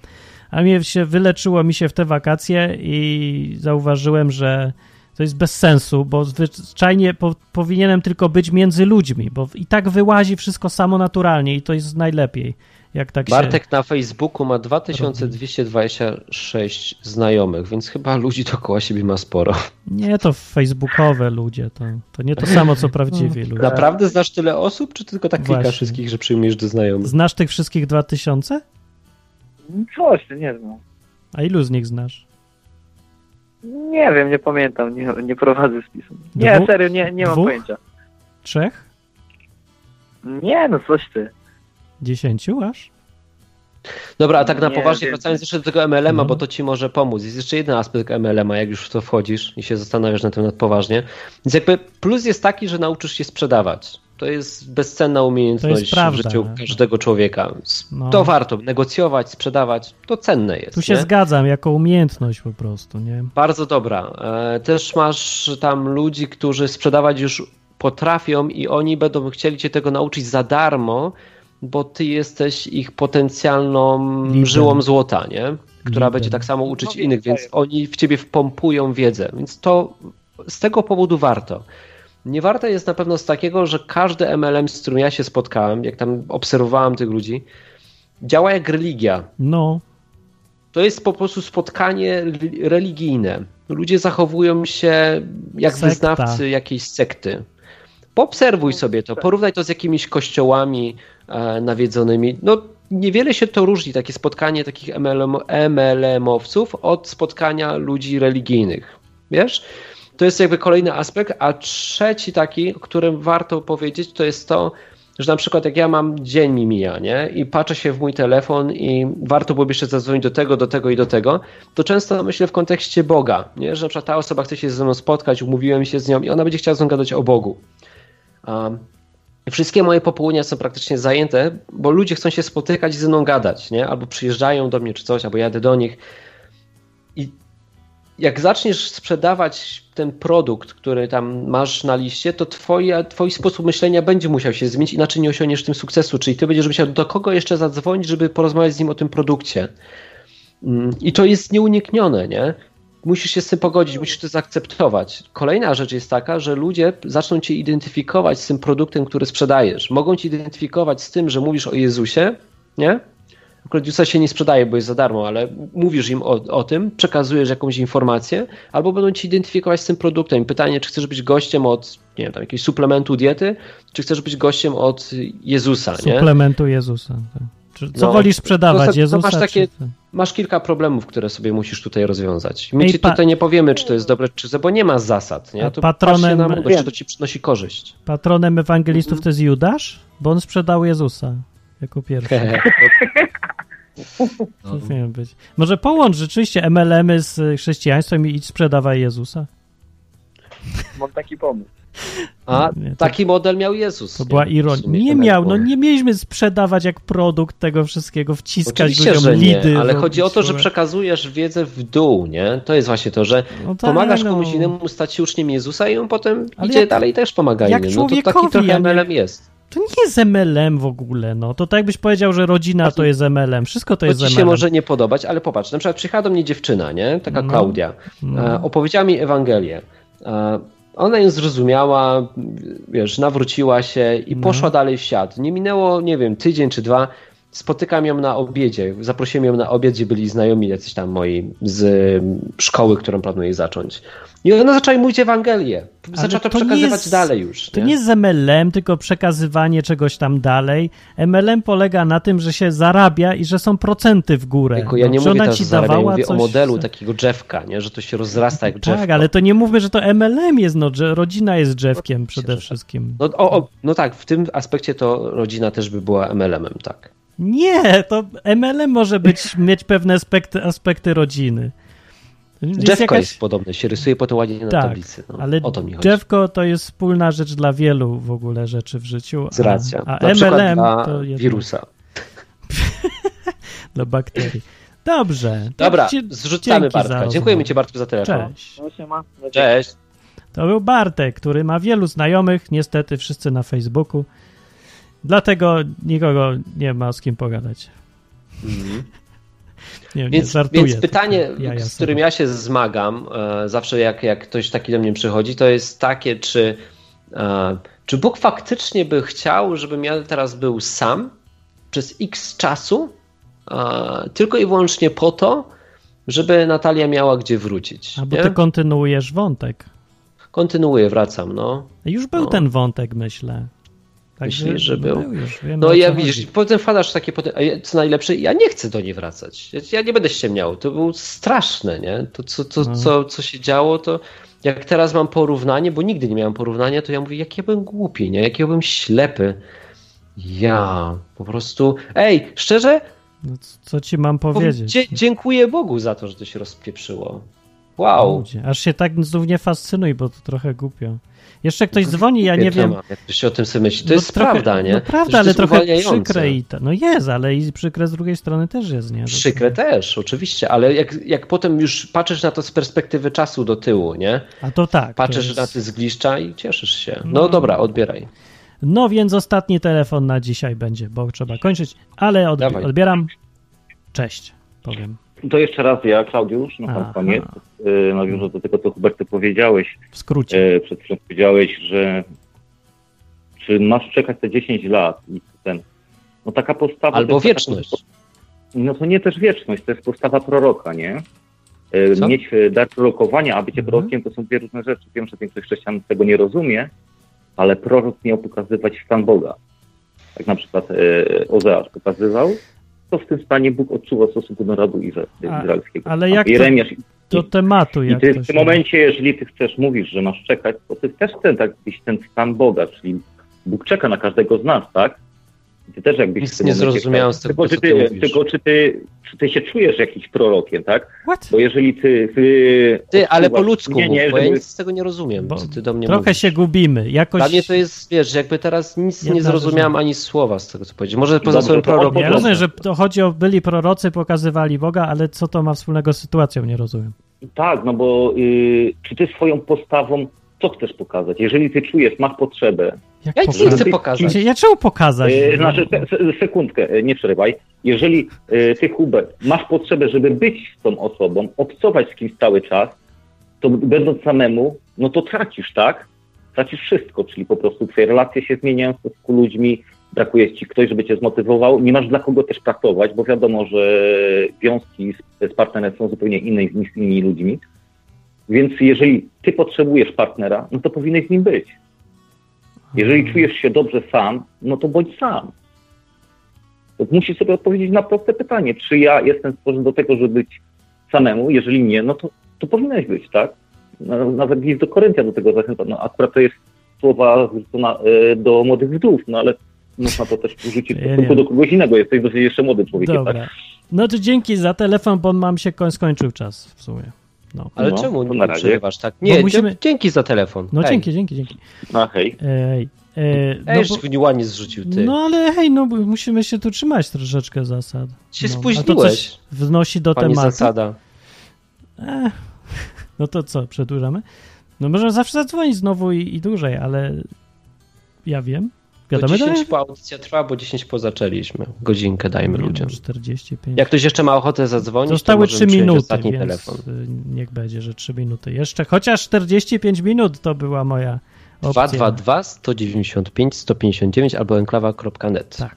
a mnie się wyleczyło mi się w te wakacje i zauważyłem, że to jest bez sensu, bo zwyczajnie po, powinienem tylko być między ludźmi, bo i tak wyłazi wszystko samo naturalnie i to jest najlepiej. Jak tak się... Bartek na Facebooku ma 2226 znajomych, więc chyba ludzi dookoła siebie ma sporo. Nie, to facebookowe ludzie, to, to nie to samo, co prawdziwi ludzie. Naprawdę znasz tyle osób, czy tylko tak klikasz Właśnie. wszystkich, że przyjmiesz do znajomych? Znasz tych wszystkich 2000? Coś, nie znam. A ilu z nich znasz? Nie wiem, nie pamiętam, nie, nie prowadzę spisu. Nie, Dwu- serio, nie, nie mam dwóch? pojęcia. Trzech? Nie, no coś ty. Dziesięciu aż? Dobra, a tak na Nie, poważnie, wiem. wracając jeszcze do tego MLM-a, No. bo to ci może pomóc. Jest jeszcze jeden aspekt MLM-a, jak już w to wchodzisz i się zastanawiasz na temat poważnie. Więc jakby plus jest taki, że nauczysz się sprzedawać. To jest bezcenna umiejętność jest prawda, w życiu każdego człowieka. No. To warto. Negocjować, sprzedawać, to cenne jest. Tu się nie? zgadzam, jako umiejętność po prostu, nie? Bardzo dobra. E, Też masz tam ludzi, którzy sprzedawać już potrafią i oni będą chcieli cię tego nauczyć za darmo, bo ty jesteś ich potencjalną Liderem. żyłą złota, nie? Która Liderem. będzie tak samo uczyć No, innych, więc oni w ciebie wpompują wiedzę. Więc to z tego powodu warto. Niewarte jest na pewno z takiego, że każdy MLM, z którym ja się spotkałem, jak tam obserwowałem tych ludzi, działa jak religia. No, To jest po prostu spotkanie rel- religijne. Ludzie zachowują się jak Sekta. wyznawcy jakiejś sekty. Poobserwuj sobie to, porównaj to z jakimiś kościołami e, nawiedzonymi. No, niewiele się to różni, takie spotkanie takich MLM, MLM-owców od spotkania ludzi religijnych. Wiesz? To jest jakby kolejny aspekt, a trzeci taki, o którym warto powiedzieć, to jest to, że na przykład jak ja mam dzień mi mija, nie? I patrzę się w mój telefon i warto byłoby jeszcze zadzwonić do tego, do tego i do tego, to często myślę w kontekście Boga, nie? Że na przykład ta osoba chce się ze mną spotkać, umówiłem się z nią i ona będzie chciała ze mną gadać o Bogu. Um, Wszystkie moje popołudnia są praktycznie zajęte, bo ludzie chcą się spotykać i ze mną gadać, nie? Albo przyjeżdżają do mnie czy coś, albo jadę do nich. Jak zaczniesz sprzedawać ten produkt, który tam masz na liście, to twoja, twój sposób myślenia będzie musiał się zmienić, inaczej nie osiągniesz tym sukcesu. Czyli ty będziesz musiał do kogo jeszcze zadzwonić, żeby porozmawiać z nim o tym produkcie. Mm, I to jest nieuniknione, nie? Musisz się z tym pogodzić, musisz to zaakceptować. Kolejna rzecz jest taka, że ludzie zaczną cię identyfikować z tym produktem, który sprzedajesz. Mogą cię identyfikować z tym, że mówisz o Jezusie, nie? Akurat Jezusa się nie sprzedaje, bo jest za darmo, ale mówisz im o, o tym, przekazujesz jakąś informację, albo będą ci identyfikować z tym produktem. Pytanie, czy chcesz być gościem od, nie wiem, tam jakiegoś suplementu diety, czy chcesz być gościem od Jezusa, nie? suplementu Jezusa. Tak. Co No, wolisz sprzedawać, to- to Jezusa masz takie-. Masz kilka problemów, które sobie musisz tutaj rozwiązać. My Ej, ci tutaj nie powiemy, czy to jest dobre, czy bo nie ma zasad, nie? To patronem- na mądrość, czy to ci przynosi korzyść. Patronem ewangelistów Mhm. to jest Judasz? Bo on sprzedał Jezusa jako pierwszy. No. Powinien być. Może połącz rzeczywiście MLM-y z chrześcijaństwem i idź sprzedawaj Jezusa. Mam taki pomysł. A Nie, to- taki model miał Jezus. To nie? była ironia. Nie to miał, no nie mieliśmy sprzedawać jak produkt tego wszystkiego, wciskać Oczywiście, ludziom nie, lidy. ale robić chodzi o to, że przekazujesz wiedzę w dół, nie? To jest właśnie to, że No tak, pomagasz no. komuś innemu stać się uczniem Jezusa i on potem Ale idzie jak- dalej i też pomaga jak innym. No to taki trochę MLM jest. To nie jest MLM w ogóle, no. To tak jakbyś powiedział, że rodzina to jest MLM. Wszystko to To jest ci MLM. się może nie podobać, ale popatrz, na przykład przyjechała do mnie dziewczyna, nie? Taka No. Klaudia. No. E, opowiedziała mi Ewangelię. E, ona ją zrozumiała, wiesz, nawróciła się i No. poszła dalej w świat. Nie minęło, nie wiem, tydzień czy dwa. Spotykam ją na obiedzie. Zaprosiłem ją na obiad, gdzie byli znajomi jacyś tam moi z szkoły, którą planuję zacząć. I ona zaczęła mówić Ewangelię. Zaczęła to, to przekazywać jest- dalej już. To nie jest MLM, tylko przekazywanie czegoś tam dalej. MLM polega na tym, że się zarabia i że są procenty w górę. Tylko ja No, nie czy mówię ona ci o zarabianiu, dawała mówię o coś- modelu takiego drzewka, nie? że to się rozrasta jak drzewko. Tak, ale to nie mówmy, że to MLM jest, no, że rodzina jest drzewkiem przede że tak. wszystkim. No, o, o, no tak, w tym aspekcie to rodzina też by była MLM-em, tak. Nie, to MLM może być, mieć pewne aspekty, aspekty rodziny. Jest jakaś- jest podobne, się rysuje po to ładnie na Tak, tablicy. No, ale o to mi chodzi. drzewko to jest wspólna rzecz dla wielu w ogóle rzeczy w życiu. Z racja. A, MLM to jednak wirusa. dla bakterii. Dobrze. Dobra, zrzucamy Bartka. Dziękujemy Ci Bartku za telefon. Cześć. No. Cześć. To był Bartek, który ma wielu znajomych, niestety wszyscy na Facebooku. Dlatego nikogo nie ma z kim pogadać. Mhm. Nie, nie, Więc, żartuję. więc pytanie, z którym ja się zmagam, e, zawsze jak, jak ktoś taki do mnie przychodzi, to jest takie, czy, e, czy Bóg faktycznie by chciał, żebym ja teraz był sam przez x czasu, e, tylko i wyłącznie po to, żeby Natalia miała gdzie wrócić. A bo nie? ty kontynuujesz wątek. Kontynuuję, wracam, no. Już był No. ten wątek, myślę. Także Myślisz, że był? już, wiemy, No ja widzisz, chodzi. potem wpadasz takie, potem- co najlepsze, ja nie chcę do niej wracać. Ja, nie będę ściemniał. To było straszne, nie? To, co, co, No. co, co się działo, to jak teraz mam porównanie, bo nigdy nie miałem porównania, to ja mówię, jak ja byłem głupi, nie? Jak ja byłem ślepy. Ja po prostu. Ej, szczerze, No, co ci mam powiedzieć? dzie- dziękuję Bogu za to, że to się rozpieprzyło. Wow. Ludzie, Aż się tak znów nie fascynuj, bo to trochę głupio. Jeszcze ktoś dzwoni, ja nie wiem. Jak ktoś o tym sobie myśli. To No jest trochę- prawda, nie? No prawda, to ale trochę przykre i ta, No jest, ale i przykre z drugiej strony też jest, nie? Przykre też, oczywiście, ale jak, jak potem już patrzysz na to z perspektywy czasu do tyłu, nie? A to tak. to Patrzysz jest- na te zgliszcza i cieszysz się. No. No dobra, odbieraj. No więc ostatni telefon na dzisiaj będzie, bo trzeba kończyć, ale odbi- odbieram. Cześć, powiem. To jeszcze raz ja, Klaudiusz, na sam koniec. E, nawiążę do tego, co Hubert, ty powiedziałeś. W skrócie. E, przed chwilą powiedziałeś, że czy masz czekać te 10 lat i ten. No taka postawa. to Albo jest taka- wieczność. No to nie też wieczność, to jest postawa proroka, nie? E, Co? Mieć dar prorokowania, a bycie Mhm. prorokiem to są dwie różne rzeczy. Wiem, że większość chrześcijan tego nie rozumie, ale prorok miał pokazywać stan Boga. Jak na przykład e, Ozeasz pokazywał, to w tym stanie Bóg odczuwa w stosunku do narodu izraelskiego. ale jak to- Jeremiasz Do tematu, i ty to w tym momencie, jeżeli ty chcesz mówić, że masz czekać, to ty też ten taki ten stan Boga, czyli Bóg czeka na każdego z nas, tak? Ty też jakbyś Nic nie zrozumiałem chciał- z tego, tylko, co czy ty. Tylko czy ty, czy ty się czujesz jakimś prorokiem, tak? What? Bo jeżeli ty... Ty, Ty, ale po ludzku nie, mów, nie, bo ja żeby- nic z tego nie rozumiem, Bo co ty do mnie Trochę mówisz. się gubimy. Jakoś... Dla mnie to jest, wiesz, jakby teraz nic nie rzecz, zrozumiałem ani słowa z tego, co powiedzieć. Może poza Dobrze, słowem to od prorok. Ja rozumiem, że to chodzi o byli prorocy, pokazywali Boga, ale co to ma wspólnego z sytuacją, nie rozumiem. Tak, no bo y, czy ty swoją postawą co chcesz pokazać? Jeżeli ty czujesz, masz potrzebę, Jak Ja nie pokazać? chcę pokazać. Ja czemu pokazać? E, Znaczy, se, se, sekundkę, e, nie przerywaj. Jeżeli e, ty, Hubert, masz potrzebę, żeby być z tą osobą, obcować z kimś cały czas, to będąc samemu, no to tracisz, tak? Tracisz wszystko, czyli po prostu twoje relacje się zmieniają w stosunku ludźmi, brakuje ci ktoś, żeby cię zmotywował, nie masz dla kogo też pracować, bo wiadomo, że związki z, z partnerem są zupełnie inne niż z innymi ludźmi. Więc jeżeli ty potrzebujesz partnera, no to powinieneś z nim być. Jeżeli czujesz się dobrze sam, no to bądź sam. To musisz sobie odpowiedzieć na proste pytanie, czy ja jestem stworzony do tego, żeby być samemu? Jeżeli nie, no to, to powinieneś być, tak? Nawet list do Koryntia do tego zachęca. No akurat to jest słowa zwrócona, e, do młodych wdów, no ale można to też użyć w stosunku do kogoś innego. Jesteś dosyć jeszcze młodym człowiekiem, tak? Dobra. No to dzięki za telefon, bo mam się koń skończył czas w sumie. No, Ale No, czemu nie przerywasz tak? Nie, musimy- dzięki za telefon. no Hej. dzięki, dzięki, dzięki. No hej. Ej, e, no, Ej, bo, ładnie zrzucił ty. no ale hej, no musimy się tu trzymać troszeczkę zasad. Się no. spóźniłeś, A to coś wnosi do Pani tematu. zasada. Eh, no to co, przedłużamy? No możemy zawsze zadzwonić znowu i, i dłużej, ale ja wiem. Do Wiadomo, 10 po audycja trwa, bo 10 po zaczęliśmy. Godzinkę dajmy ludziom. 45. Jak ktoś jeszcze ma ochotę zadzwonić, Zostały to 3 możemy przyjąć minuty, ostatni więc telefon. y, niech będzie, że 3 minuty jeszcze. Chociaż 45 minut to była moja opcja. 222 195 159 albo enklawa.net. Tak.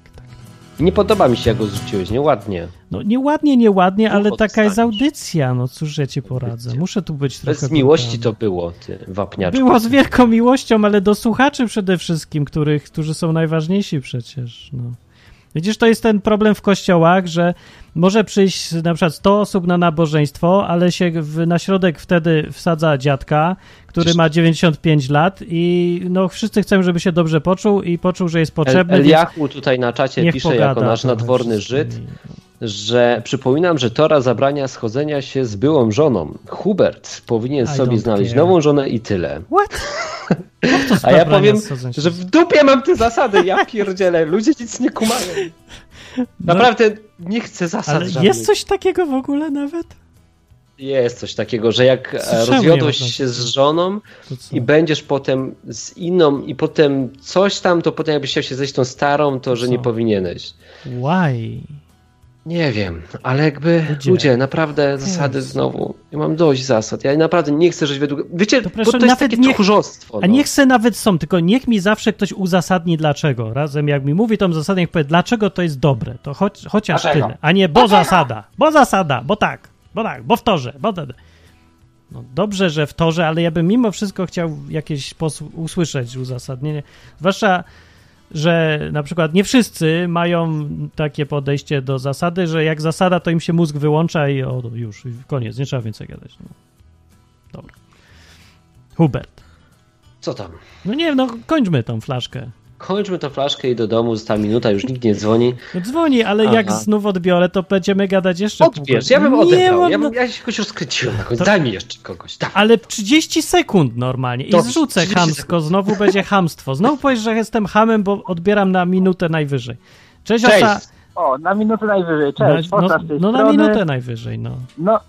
Nie podoba mi się, jak go zrzuciłeś, nieładnie. No nieładnie, nieładnie, ale taka jest audycja. No cóż ja ci poradzę. Muszę tu być trochę... Bez miłości to brutalny. było, ty wapniaczku. Było z wielką miłością, ale do słuchaczy przede wszystkim, których, którzy są najważniejsi przecież. No. Widzisz, to jest ten problem w kościołach, że może przyjść na przykład 100 osób na nabożeństwo, ale się w, na środek wtedy wsadza dziadka, który ma 95 lat i no wszyscy chcą, żeby się dobrze poczuł i poczuł, że jest El, potrzebny, Eliachu tutaj na czacie pisze pogada jako nasz nadworny Żyd, że przypominam, że Tora zabrania schodzenia się z byłą żoną. Hubert powinien I sobie znaleźć care. nową żonę i tyle. What? A ja powiem, że w dupie mam te zasady, ja pierdzielę, ludzie nic nie kumają. Naprawdę nie chcę zasad No. Ale żadnych. jest coś takiego w ogóle nawet? Jest coś takiego, że jak e, rozwiodłeś się z żoną i będziesz potem z inną i potem coś tam, to potem jakbyś chciał się zejść tą starą, to że Co? nie powinieneś. Why? Nie wiem, ale jakby Ludzie. ludzie, naprawdę zasady znowu. Ja mam dość zasad. Ja naprawdę nie chcę żyć według. Wiecie, To bo proszę, to jest nawet takie niech- tchórzostwo. A no. niech se nawet są, tylko niech mi zawsze ktoś uzasadni dlaczego. Razem jak mi mówi tą zasadę, niech powie, dlaczego to jest dobre. To choć, chociaż Dlaczego? tyle. A nie, bo zasada, bo zasada, bo tak, bo tak, bo w torze, bo te... No dobrze, że w torze, ale ja bym mimo wszystko chciał jakieś usłyszeć uzasadnienie. Zwłaszcza, że na przykład nie wszyscy mają takie podejście do zasady, że jak zasada, to im się mózg wyłącza i o, już, koniec, nie trzeba więcej gadać. No. Dobra. Hubert. Co tam? No nie, no kończmy tą flaszkę. Kończmy tę flaszkę i do domu, została minuta, już nikt nie dzwoni. No dzwoni, ale Aha. jak znów odbiorę, to będziemy gadać jeszcze. Odbierz, ja bym Nie, odebrał. mam, Ja, bym, ja się jakoś rozkręciłem na końcu. To- Daj mi jeszcze kogoś. Tak. Ale 30 sekund normalnie i Dobrze, zrzucę 30 chamsko, znowu będzie hamstwo. Znowu powiesz, że jestem hamem, bo odbieram na minutę najwyżej. Cześć, Cześć. Osa. O, na minutę najwyżej. Cześć, no, Osa no, no na minutę najwyżej, no. No,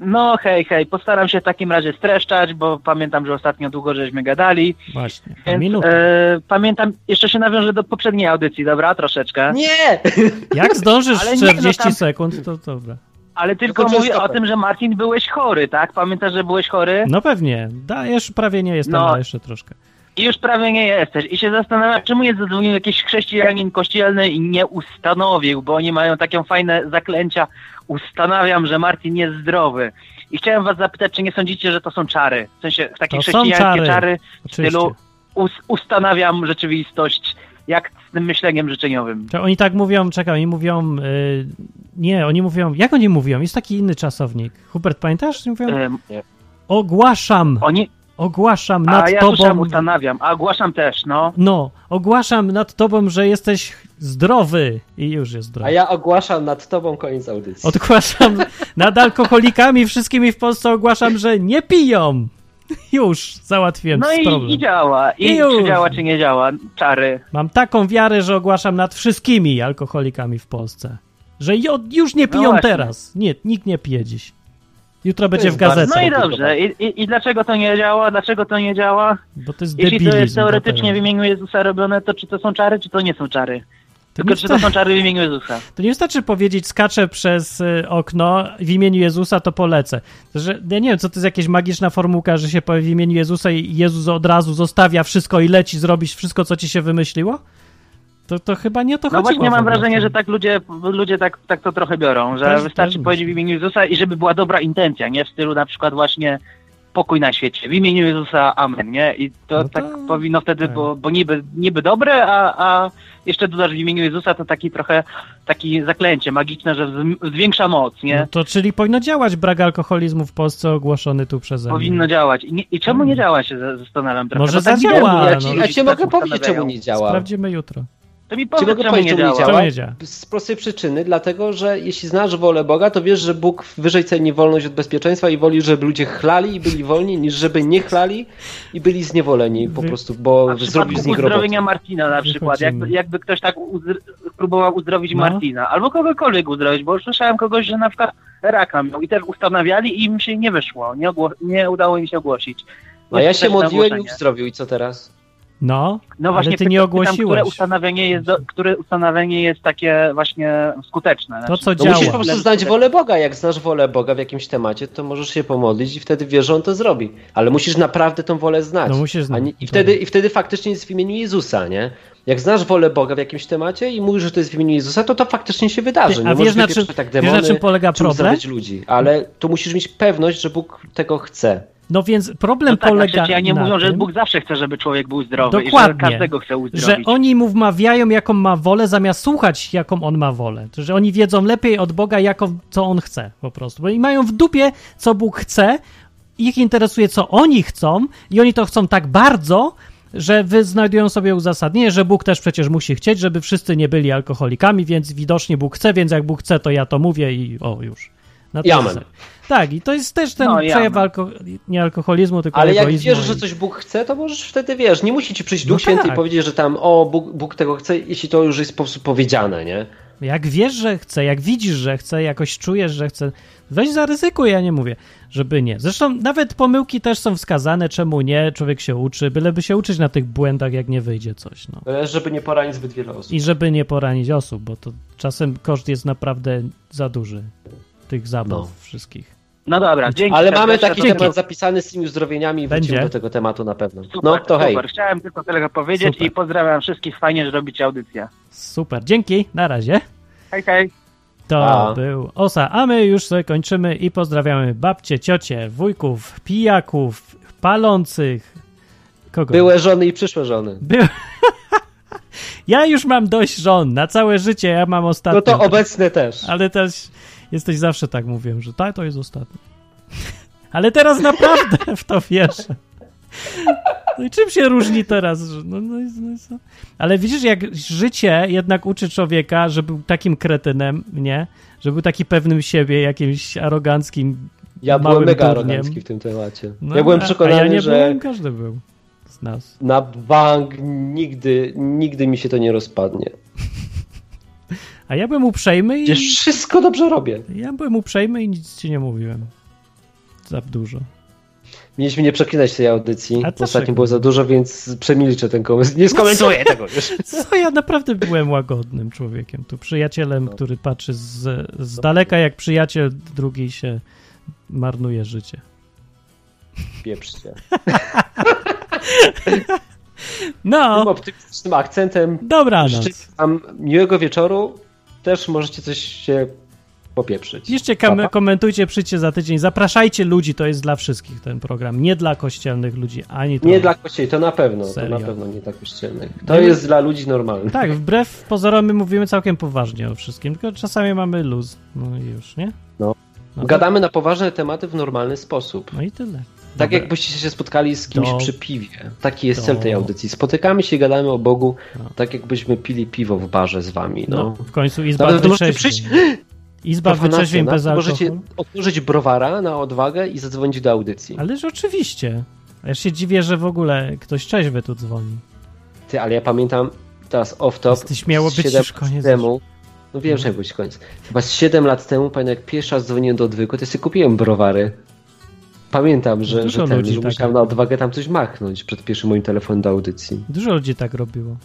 no hej, hej, postaram się w takim razie streszczać, bo pamiętam, że ostatnio długo żeśmy gadali. Właśnie, Więc minutę. e, pamiętam, jeszcze się nawiążę do poprzedniej audycji, dobra? Troszeczkę. Nie! Jak zdążysz ale w nie, no 40 tam- sekund, to dobra. Ale tylko mówię o tym, że Marcin byłeś chory, tak? Pamiętasz, że byłeś chory? No pewnie. Da, już prawie nie jestem, No. ale jeszcze troszkę. I już prawie nie jesteś. I się zastanawiam, czemu nie zadzwonił jakiś chrześcijanin kościelny i nie ustanowił, bo oni mają takie fajne zaklęcia. Ustanawiam, że Marcin jest zdrowy. I chciałem was zapytać, czy nie sądzicie, że to są czary? W sensie takie To chrześcijańskie czary. czary, w stylu us ustanawiam rzeczywistość, jak z tym myśleniem życzeniowym. To oni tak mówią, czekaj, oni mówią, y, nie, oni mówią, jak oni mówią? Jest taki inny czasownik. Hubert, pamiętasz? Mówią, Em, ogłaszam, oni, ogłaszam a nad ja tobą, słyszałem ustanawiam, a ogłaszam też, no. no, ogłaszam nad tobą, że jesteś zdrowy i już jest zdrowy. A ja ogłaszam nad tobą koniec audycji. Ogłaszam nad alkoholikami wszystkimi w Polsce ogłaszam, że nie piją. Już załatwiłem No problem. i, i działa. I, I już. czy działa, czy nie działa. Czary. Mam taką wiarę, że ogłaszam nad wszystkimi alkoholikami w Polsce. Że już nie piją No teraz. Nie, nikt nie pije dziś. Jutro będzie w gazecie. No i dobrze. I, i, I dlaczego to nie działa? Dlaczego to nie działa? Bo to jest Jeśli to jest teoretycznie w imieniu Jezusa robione, to czy to są czary, czy to nie są czary? To Tylko czy to są czary w imieniu Jezusa? to nie wystarczy powiedzieć, skaczę przez y, okno w imieniu Jezusa, to polecę. To, że, ja nie wiem, co to jest jakaś magiczna formułka, że się powie w imieniu Jezusa i Jezus od razu zostawia wszystko i leci zrobić wszystko, co ci się wymyśliło? To, to chyba nie to No chodziło. właśnie w mam wrażenie, że tak ludzie, ludzie tak, tak to trochę biorą, że Też- wystarczy też powiedzieć w imieniu Jezusa i żeby była dobra intencja, nie? W stylu na przykład właśnie pokój na świecie, w imieniu Jezusa, amen, nie? I to No tak to- powinno wtedy, tak. bo, bo niby, niby dobre, a, a jeszcze dodasz w imieniu Jezusa, to taki trochę, taki zaklęcie magiczne, że zwiększa moc, nie? No to czyli powinno działać brak alkoholizmu w Polsce ogłoszony tu przeze mnie. Powinno działać. I, nie, I czemu nie działa się, za- zastanawiam trochę. Może Bo tak zadziała, no. Ja ci, ja ci tak mogę powiedzieć, czemu nie działa. Sprawdzimy jutro. To mi Ci powiedz, mogę powiedzieć, nie czemu nie działa. działa. Czemu nie działa? Z prostej przyczyny, dlatego że jeśli znasz wolę Boga, to wiesz, że Bóg wyżej ceni wolność od bezpieczeństwa i woli, żeby ludzie chlali i byli wolni, niż żeby nie chlali i byli zniewoleni po prostu, bo zrobił z nich robotę. uzdrowienia Martina na przykład, jakby, jakby ktoś tak uzdr- próbował uzdrowić No. Martina, albo kogokolwiek uzdrowić, bo słyszałem kogoś, że na przykład raka miał i też ustanawiali i im się nie wyszło, nie, ogło- nie udało im się ogłosić. A ja się modliłem i uzdrowił i co teraz? No, No właśnie, ale ty pytam, nie pytam, ogłosiłeś. które ustanowienie jest, do, które ustanowienie jest takie właśnie skuteczne. To, Znaczy, co No działa. musisz po prostu znać wolę Boga. Jak znasz wolę Boga w jakimś temacie, to możesz się pomodlić i wtedy wiesz, że On to zrobi. Ale musisz naprawdę tą wolę znać. No musisz znać. I, wtedy, I wtedy faktycznie jest w imieniu Jezusa, nie? Jak znasz wolę Boga w jakimś temacie i mówisz, że to jest w imieniu Jezusa, to to faktycznie się wydarzy. Ty, nie a wiesz, możesz na czym- tak wiesz, na demony, czym polega problem? ludzi. Ale tu musisz mieć pewność, że Bóg tego chce. No więc problem no tak, polega chrześcijanie na mówią, że Bóg zawsze chce, żeby człowiek był zdrowy i Dokładnie. że każdego chce że uzdrowić. oni mu wmawiają, jaką ma wolę, zamiast słuchać, jaką on ma wolę. Że oni wiedzą lepiej od Boga, jaką, co on chce po prostu. Bo i mają w dupie, co Bóg chce, ich interesuje, co oni chcą i oni to chcą tak bardzo, że wy znajdują sobie uzasadnienie, że Bóg też przecież musi chcieć, żeby wszyscy nie byli alkoholikami, więc widocznie Bóg chce, więc jak Bóg chce, to ja to mówię i o, już. Na Tak, i to jest też ten No, przejaw alko- nie alkoholizmu, tylko Ale jak wiesz, i- że coś Bóg chce, to możesz wtedy, wiesz, nie musi ci przyjść No Duch Święty tak. i powiedzieć, że tam, o, Bóg, Bóg tego chce, jeśli to już jest po prostu powiedziane, nie? Jak wiesz, że chce, jak widzisz, że chce, jakoś czujesz, że chce, weź zaryzykuj, ja nie mówię, żeby nie. Zresztą nawet pomyłki też są wskazane, czemu nie, człowiek się uczy, byleby się uczyć na tych błędach, jak nie wyjdzie coś, no. Ale żeby nie poranić zbyt wiele osób. I żeby nie poranić osób, bo to czasem koszt jest naprawdę za duży tych zabaw No. wszystkich. No dobra, dzięki. Ale mamy taki Dzięki. temat zapisany z tymi uzdrowieniami i wrócimy Będzie. do tego tematu na pewno. Super, No to hej. Super. Chciałem tylko tyle powiedzieć Super. i pozdrawiam wszystkich. Fajnie, że robicie audycję. Super, dzięki, na razie. Hej, hej. To A. był Osa, a my już sobie kończymy i pozdrawiamy babcie, ciocie, wujków, pijaków, palących. Kogo? Były żony i przyszłe żony. Ja już mam dość żon, na całe życie ja mam ostatnią. No to obecne też. Ale też jesteś zawsze tak mówią, że tak, to jest ostatni. Ale teraz naprawdę w to wierzę. No i czym się różni teraz? No, no, no? Ale widzisz, jak życie jednak uczy człowieka, że był takim kretynem, nie? Że był taki pewnym siebie, jakimś aroganckim Ja byłem mega durniem. arogancki w tym temacie. No, ja byłem a- przekonany, a ja nie że byłem, każdy był z nas. na bank nigdy, nigdy mi się to nie rozpadnie. A ja byłem uprzejmy i... Przecież wszystko dobrze robię. Ja byłem uprzejmy i nic ci nie mówiłem. Za dużo. Mieliśmy nie przeklinać tej audycji. A co Ostatnio było za dużo, więc przemilczę ten komentarz. Nie skomentuję tego już. Co ja naprawdę byłem łagodnym człowiekiem. Tu przyjacielem, który patrzy z, z daleka, jak przyjaciel drugi się marnuje życie. Pieprzcie. Tym No, optymistycznym akcentem dobranoc. życzę wam miłego wieczoru. Też możecie coś się popieprzyć. Piszcie, pa. komentujcie, przyjdźcie za tydzień. Zapraszajcie ludzi, to jest dla wszystkich ten program. Nie dla kościelnych ludzi, ani to. Nie dla kościeli, to na pewno. Serio. To na pewno nie dla kościelnych. To No jest dla ludzi normalnych. Tak, wbrew pozorom my mówimy całkiem poważnie o wszystkim, tylko czasami mamy luz. No i już, nie? No. No Gadamy na poważne tematy w normalny sposób. No i tyle. Tak jakbyście się spotkali z kimś Do- przy piwie. Taki jest Do- cel tej audycji. Spotykamy się i gadamy o Bogu, No. tak jakbyśmy pili piwo w barze z wami. No. No, w końcu Izba Nawet możecie przyjść- Izba no. bez Możecie alkoholu. otworzyć browara na odwagę i zadzwonić do audycji. Ależ oczywiście. Ja się dziwię, że w ogóle ktoś trzeźwy tu dzwoni. Ty, ale ja pamiętam teraz off-top. Jesteś miało być już koniec. temu. No wiem, że miał być koniec. Chyba z 7 lat temu, pamiętam jak pierwszy raz dzwoniłem do odwyku, to ja sobie kupiłem browary. Pamiętam, że, Dużo że, ten, ludzi że tak musiałem na odwagę tam coś machnąć przed pierwszym moim telefonem do audycji. Dużo ludzi tak robiło.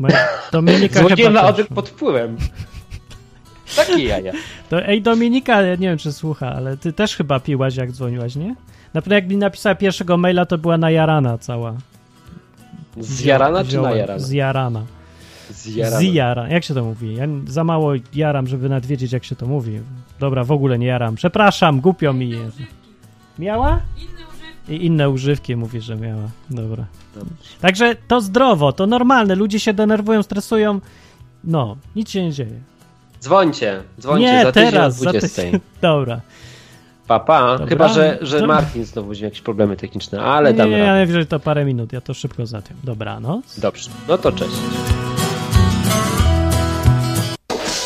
Dominika chyba na odwyk pod wpływem. Takie jaja. To, ej, Dominika, ja nie wiem, czy słucha, ale ty też chyba piłaś, jak dzwoniłaś, nie? Na pewno jak mi napisała pierwszego maila, to była najarana cała. Zjarana czy Ziołem. najarana? Zjarana. Zjarana. Zjara. Jak się to mówi? Ja za mało jaram, żeby nawet wiedzieć, jak się to mówi. Dobra, w ogóle nie jaram. Przepraszam, głupio mi jest. Miała? I inne używki mówi, że miała. Dobra. Także to zdrowo, to normalne. Ludzie się denerwują, stresują. No, nic się nie dzieje. Dzwońcie, dzwońcie nie, za tydzień teraz. o Za 20. tydzień. Dobra. Pa, pa. Dobra. Chyba, że, że. Martin znowu będzie jakieś problemy techniczne, ale nie, damy nie, radę. ja najwyżej to parę minut. Ja to szybko załatwiam. Dobranoc. Dobrze, no to cześć.